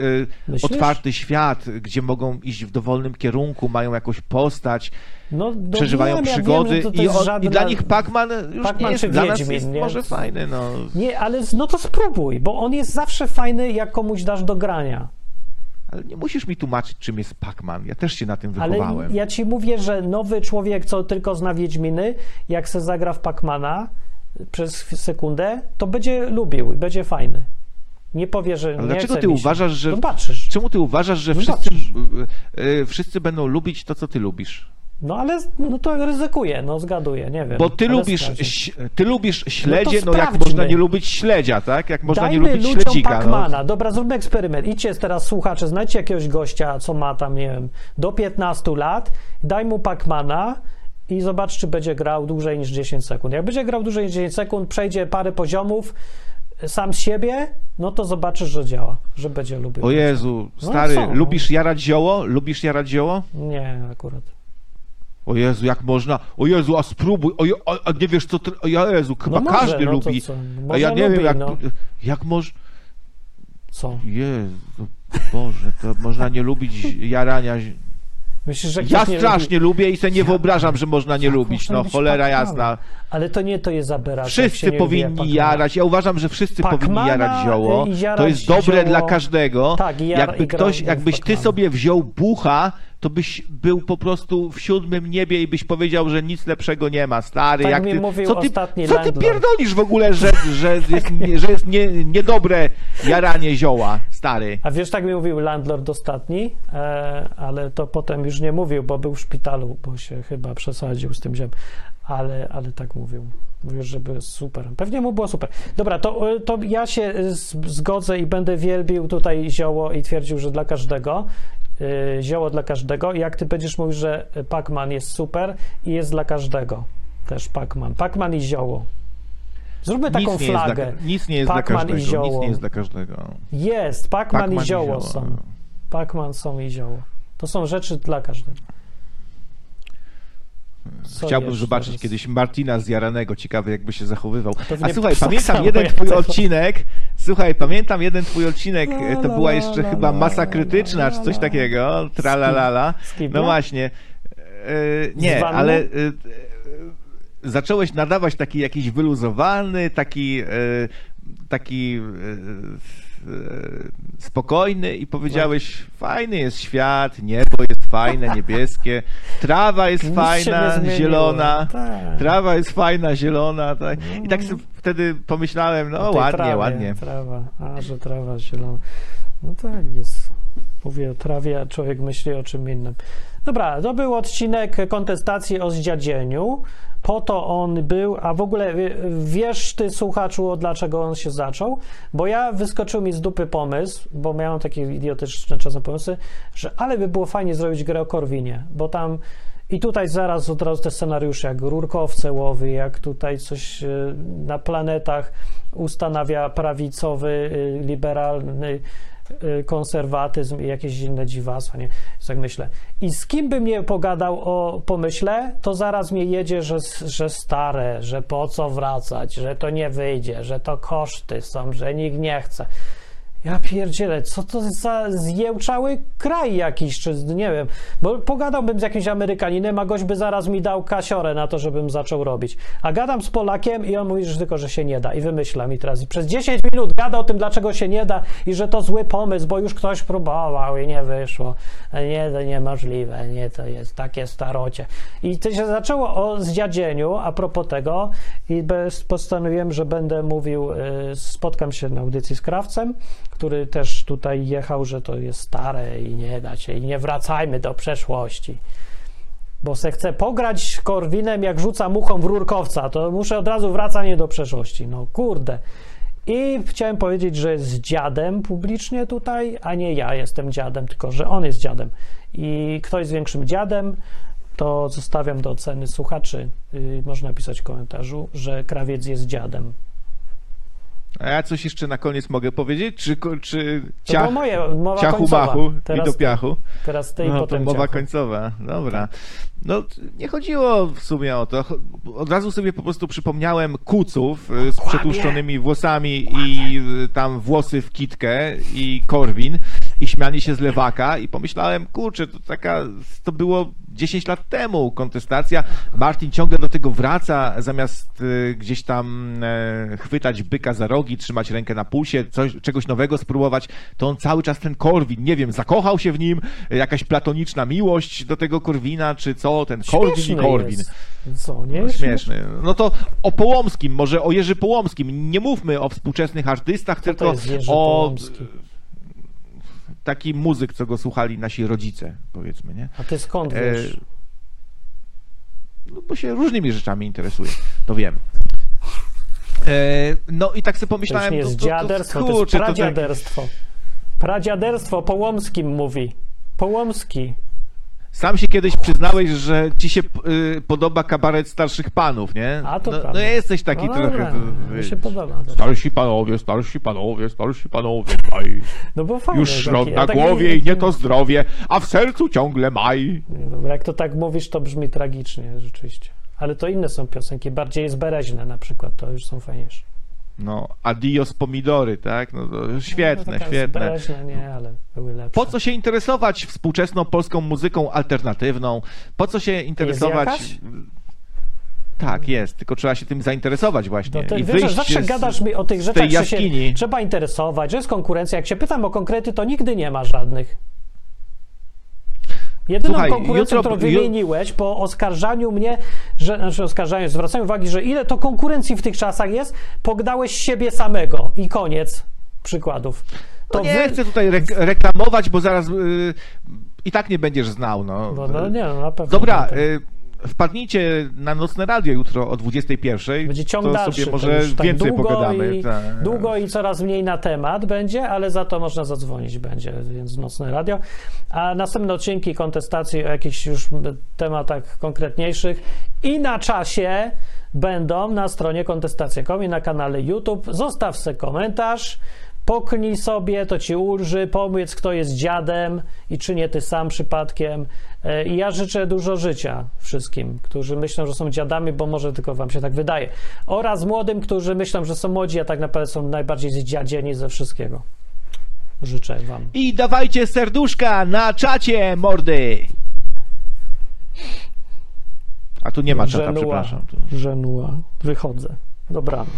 Myślisz? otwarty świat, gdzie mogą iść w dowolnym kierunku, mają jakąś postać, No, no przeżywają wiem, przygody ja wiem, to, i, jest o, żadna... i dla nich Pac-Man już Pac-Man nie jest, dla nas jest nie? może fajny, no. Nie, ale no to spróbuj, bo on jest zawsze fajny, jak komuś dasz do grania. Ale nie musisz mi tłumaczyć, czym jest Pac-Man, ja też się na tym Ale wychowałem. ja ci mówię, że nowy człowiek, co tylko zna Wiedźminy, jak se zagra w Pacmana przez sekundę, to będzie lubił i będzie fajny. Nie powie, że Ale nie dlaczego ty uważasz, że- Zobaczysz. Czemu ty uważasz, że No wszyscy, e, e, wszyscy będą lubić to, co ty lubisz? No ale no to ryzykuję, no zgaduję, nie wiem. Bo ty lubisz, ś- ty lubisz śledzie, to no, jak można nie lubić śledzia, tak? Jak można Dajmy nie lubić śledzika. No. Pacmana. Dobra, zróbmy eksperyment. Idźcie teraz, słuchacze, znajdźcie jakiegoś gościa, co ma tam, nie wiem, do 15 lat, daj mu Pacmana i zobacz, czy będzie grał dłużej niż 10 sekund. Jak będzie grał dłużej niż 10 sekund, przejdzie parę poziomów e, sam z siebie, no to zobaczysz, że działa, że będzie lubił. O Jezu, No stary, co, no? lubisz jarać zioło? Lubisz jarać zioło? Nie, akurat. O Jezu, jak można? O Jezu, a spróbuj. O, Je- a, a nie wiesz, co ty... O Jezu, chyba No może, każdy no to lubi. co? A Może ja nie lubi, wiem, jak, no. jak moż... Co? Jezu, Boże, to można nie lubić jarania. Myślisz, że Ja ktoś nie strasznie lubi... lubię i sobie nie wyobrażam, że można nie Jak lubić. można No, cholera jasna. Ale to nie to jest aberracja. jak się Wszyscy nie lubi powinni Pacmana. jarać. Ja uważam, że wszyscy powinni Pacmana, jarać zioło. jarać To jest dobre zioło. dla każdego. Tak, i jar- Jakby gra- ktoś, jakbyś ty Pacmana. sobie wziął bucha, to byś był po prostu w siódmym niebie i byś powiedział, że nic lepszego nie ma, stary. Tak jak mi ty, mówił co ty, ostatni co ty landlord. pierdolisz w ogóle, że, że jest, nie, że jest nie, niedobre jaranie zioła, stary. A wiesz, tak mi mówił landlord ostatni, e, ale to potem już nie mówił, bo był w szpitalu, bo się chyba przesadził z tym ziem. Ale, ale tak mówił. Mówił, żeby super. Pewnie mu było super. Dobra, to, e, to ja się zgodzę i będę wielbił tutaj zioło i twierdził, że dla każdego. E, Zioło dla każdego. Jak ty będziesz mówił, że Pac-Man jest super i jest dla każdego. Też Pac-Man. Pac-Man i zioło. Zróbmy taką Nic flagę. dla, nic nie jest dla Pac-Man i każdego. Nic zioło. nie jest dla każdego. Jest, Pac-Man, Pac-Man i zioło są. Pac-Man są i zioło. To są rzeczy dla każdego. Co Chciałbym jeszcze zobaczyć kiedyś Martina zjaranego, ciekawy jakby się zachowywał. Pewnie A słuchaj, pamiętam jeden twój odcinek, słuchaj, pamiętam jeden twój odcinek, to była jeszcze chyba masa krytyczna, czy coś takiego, tra la la la. Z kibla? No właśnie. E, nie, ale e, e, zacząłeś nadawać taki jakiś wyluzowany, taki taki spokojny i powiedziałeś, fajny jest świat, niebo fajne, niebieskie, trawa jest Nic fajna, zielona, Tak. trawa jest fajna, zielona, tak. I tak sobie wtedy pomyślałem, no ładnie, trawie, ładnie. Trawa, a że trawa zielona. No tak jest. Mówię o trawie, a człowiek myśli o czym innym. Dobra, to był odcinek kontestacji o zdziadzieniu. Po to on był, a w ogóle wie- wiesz ty słuchaczu, dlaczego on się zaczął? Bo ja wyskoczył mi z dupy pomysł, bo miałem takie idiotyczne czasem pomysły, że ale by było fajnie zrobić grę o Korwinie, bo tam i tutaj zaraz od razu te scenariusze, jak rurkowce łowy, jak tutaj coś y, na planetach ustanawia prawicowy, y, liberalny y, konserwatyzm i jakieś inne dziwactwa, nie? Tak myślę. I z kim bym nie pogadał o pomyśle, to zaraz mnie jedzie, że, że stare, że po co wracać, że to nie wyjdzie, że to koszty są, że nikt nie chce. Ja pierdzielę, co to za zjełczały kraj jakiś, czy nie wiem, bo pogadałbym z jakimś Amerykaninem, a gość by zaraz mi dał kasiorę na to, żebym zaczął robić. A gadam z Polakiem i on mówi, że tylko, że się nie da i wymyśla mi teraz. I przez 10 minut gada o tym, dlaczego się nie da i że to zły pomysł, bo już ktoś próbował i nie wyszło. Nie, to niemożliwe, nie, to jest takie starocie. I to się zaczęło o zdziadzieniu a propos tego i postanowiłem, że będę mówił, y, spotkam się na audycji z Krawcem, który też tutaj jechał, że to jest stare i nie da się, i nie wracajmy do przeszłości. Bo se chcę pograć Korwinem, jak rzuca muchą w rurkowca, to muszę od razu wracanie do przeszłości. No kurde. I chciałem powiedzieć, że jest dziadem publicznie tutaj, a nie ja jestem dziadem, tylko że on jest dziadem. I kto jest większym dziadem, to zostawiam do oceny słuchaczy. Yy, można napisać w komentarzu, że krawiec jest dziadem. A ja coś jeszcze na koniec mogę powiedzieć? Czy, czy To ciach, była moje, mowa ciachu końcowa. machu i Teraz do ty. piachu? Teraz ty i No to potem mowa ciachu. końcowa, dobra. No nie chodziło w sumie o to. Od razu sobie po prostu przypomniałem kuców y, z przetłuszczonymi włosami i y, tam włosy w kitkę i Korwin i śmianie się z lewaka i pomyślałem, kurczę, to taka, to było 10 lat temu kontestacja. Martin ciągle do tego wraca, zamiast y, gdzieś tam e, chwytać byka za rogi, trzymać rękę na pulsie, coś, czegoś nowego spróbować, to on cały czas ten Korwin, nie wiem, zakochał się w nim, jakaś platoniczna miłość do tego Korwina, czy co, ten Korwin i Korwin. jest. Co, nie? No, śmieszny. No to o Połomskim, może o Jerzy Połomskim. Nie mówmy o współczesnych artystach, tylko o Połomski? Taki muzyk, co go słuchali nasi rodzice, powiedzmy, nie? A ty skąd E, wiesz? No bo się różnymi rzeczami interesuje, to wiem. E, no i tak sobie To pomyślałem, nie jest to, to, dziaderstwo, to, jest kurczę, to tak, pradziaderstwo. Pradziaderstwo Połomskim mówi. Połomski. Sam się kiedyś przyznałeś, że ci się y, podoba kabaret starszych panów, nie? A to no, prawda. no jesteś taki no, trochę... dobra, to, mi się wiesz, podoba. też. Starsi panowie, starsi panowie, starsi panowie, maj. No bo fajnie. Już taki- na taki- głowie i nie to zdrowie, a w sercu ciągle maj. Nie, Dobra, jak to tak mówisz, to brzmi tragicznie rzeczywiście. Ale to inne są piosenki, bardziej jest bereźne na przykład, to już są fajniejsze. No, adios pomidory, tak? No to świetne, no, świetne. Nie, ale były lepsze. Po co się interesować współczesną polską muzyką alternatywną? Po co się interesować... Tak, jest, tylko trzeba się tym zainteresować właśnie No to, i wiesz, że wyjść zawsze z, gadasz mi o tych rzeczach, tej że jaskini. się trzeba interesować, że jest konkurencja. Jak się pytam o konkrety, to nigdy nie ma żadnych. Jedyną Słuchaj, konkurencją, jutro- którą wymieniłeś po oskarżaniu mnie, że, znaczy oskarżaniu, zwracaniu uwagi, że ile to konkurencji w tych czasach jest, pogdałeś siebie samego i koniec przykładów. To To nie wy- chcę tutaj rek- reklamować, bo zaraz y, i tak nie będziesz znał. No. Bo, no nie, no na pewno. Dobra, tak. Wpadnijcie na Nocne Radio jutro o 21. Będzie ciąg to dalszy. sobie może tak więcej długo pogadamy. I, tak. Długo i coraz mniej na temat będzie, ale za to można zadzwonić będzie, więc nocne radio. A następne odcinki kontestacji o jakichś już tematach konkretniejszych i na czasie będą na stronie kontestacja.com i na kanale YouTube. Zostaw sobie komentarz. Poknij sobie, to ci ulży, powiedz, kto jest dziadem i czy nie ty sam przypadkiem. E, I ja życzę dużo życia wszystkim, którzy myślą, że są dziadami, bo może tylko wam się tak wydaje. Oraz młodym, którzy myślą, że są młodzi, a tak naprawdę są najbardziej zdziadzieni ze wszystkiego. Życzę wam. I dawajcie serduszka na czacie, mordy! A tu nie ma czata, Żenua. przepraszam. Żenua. Wychodzę. Dobranoc.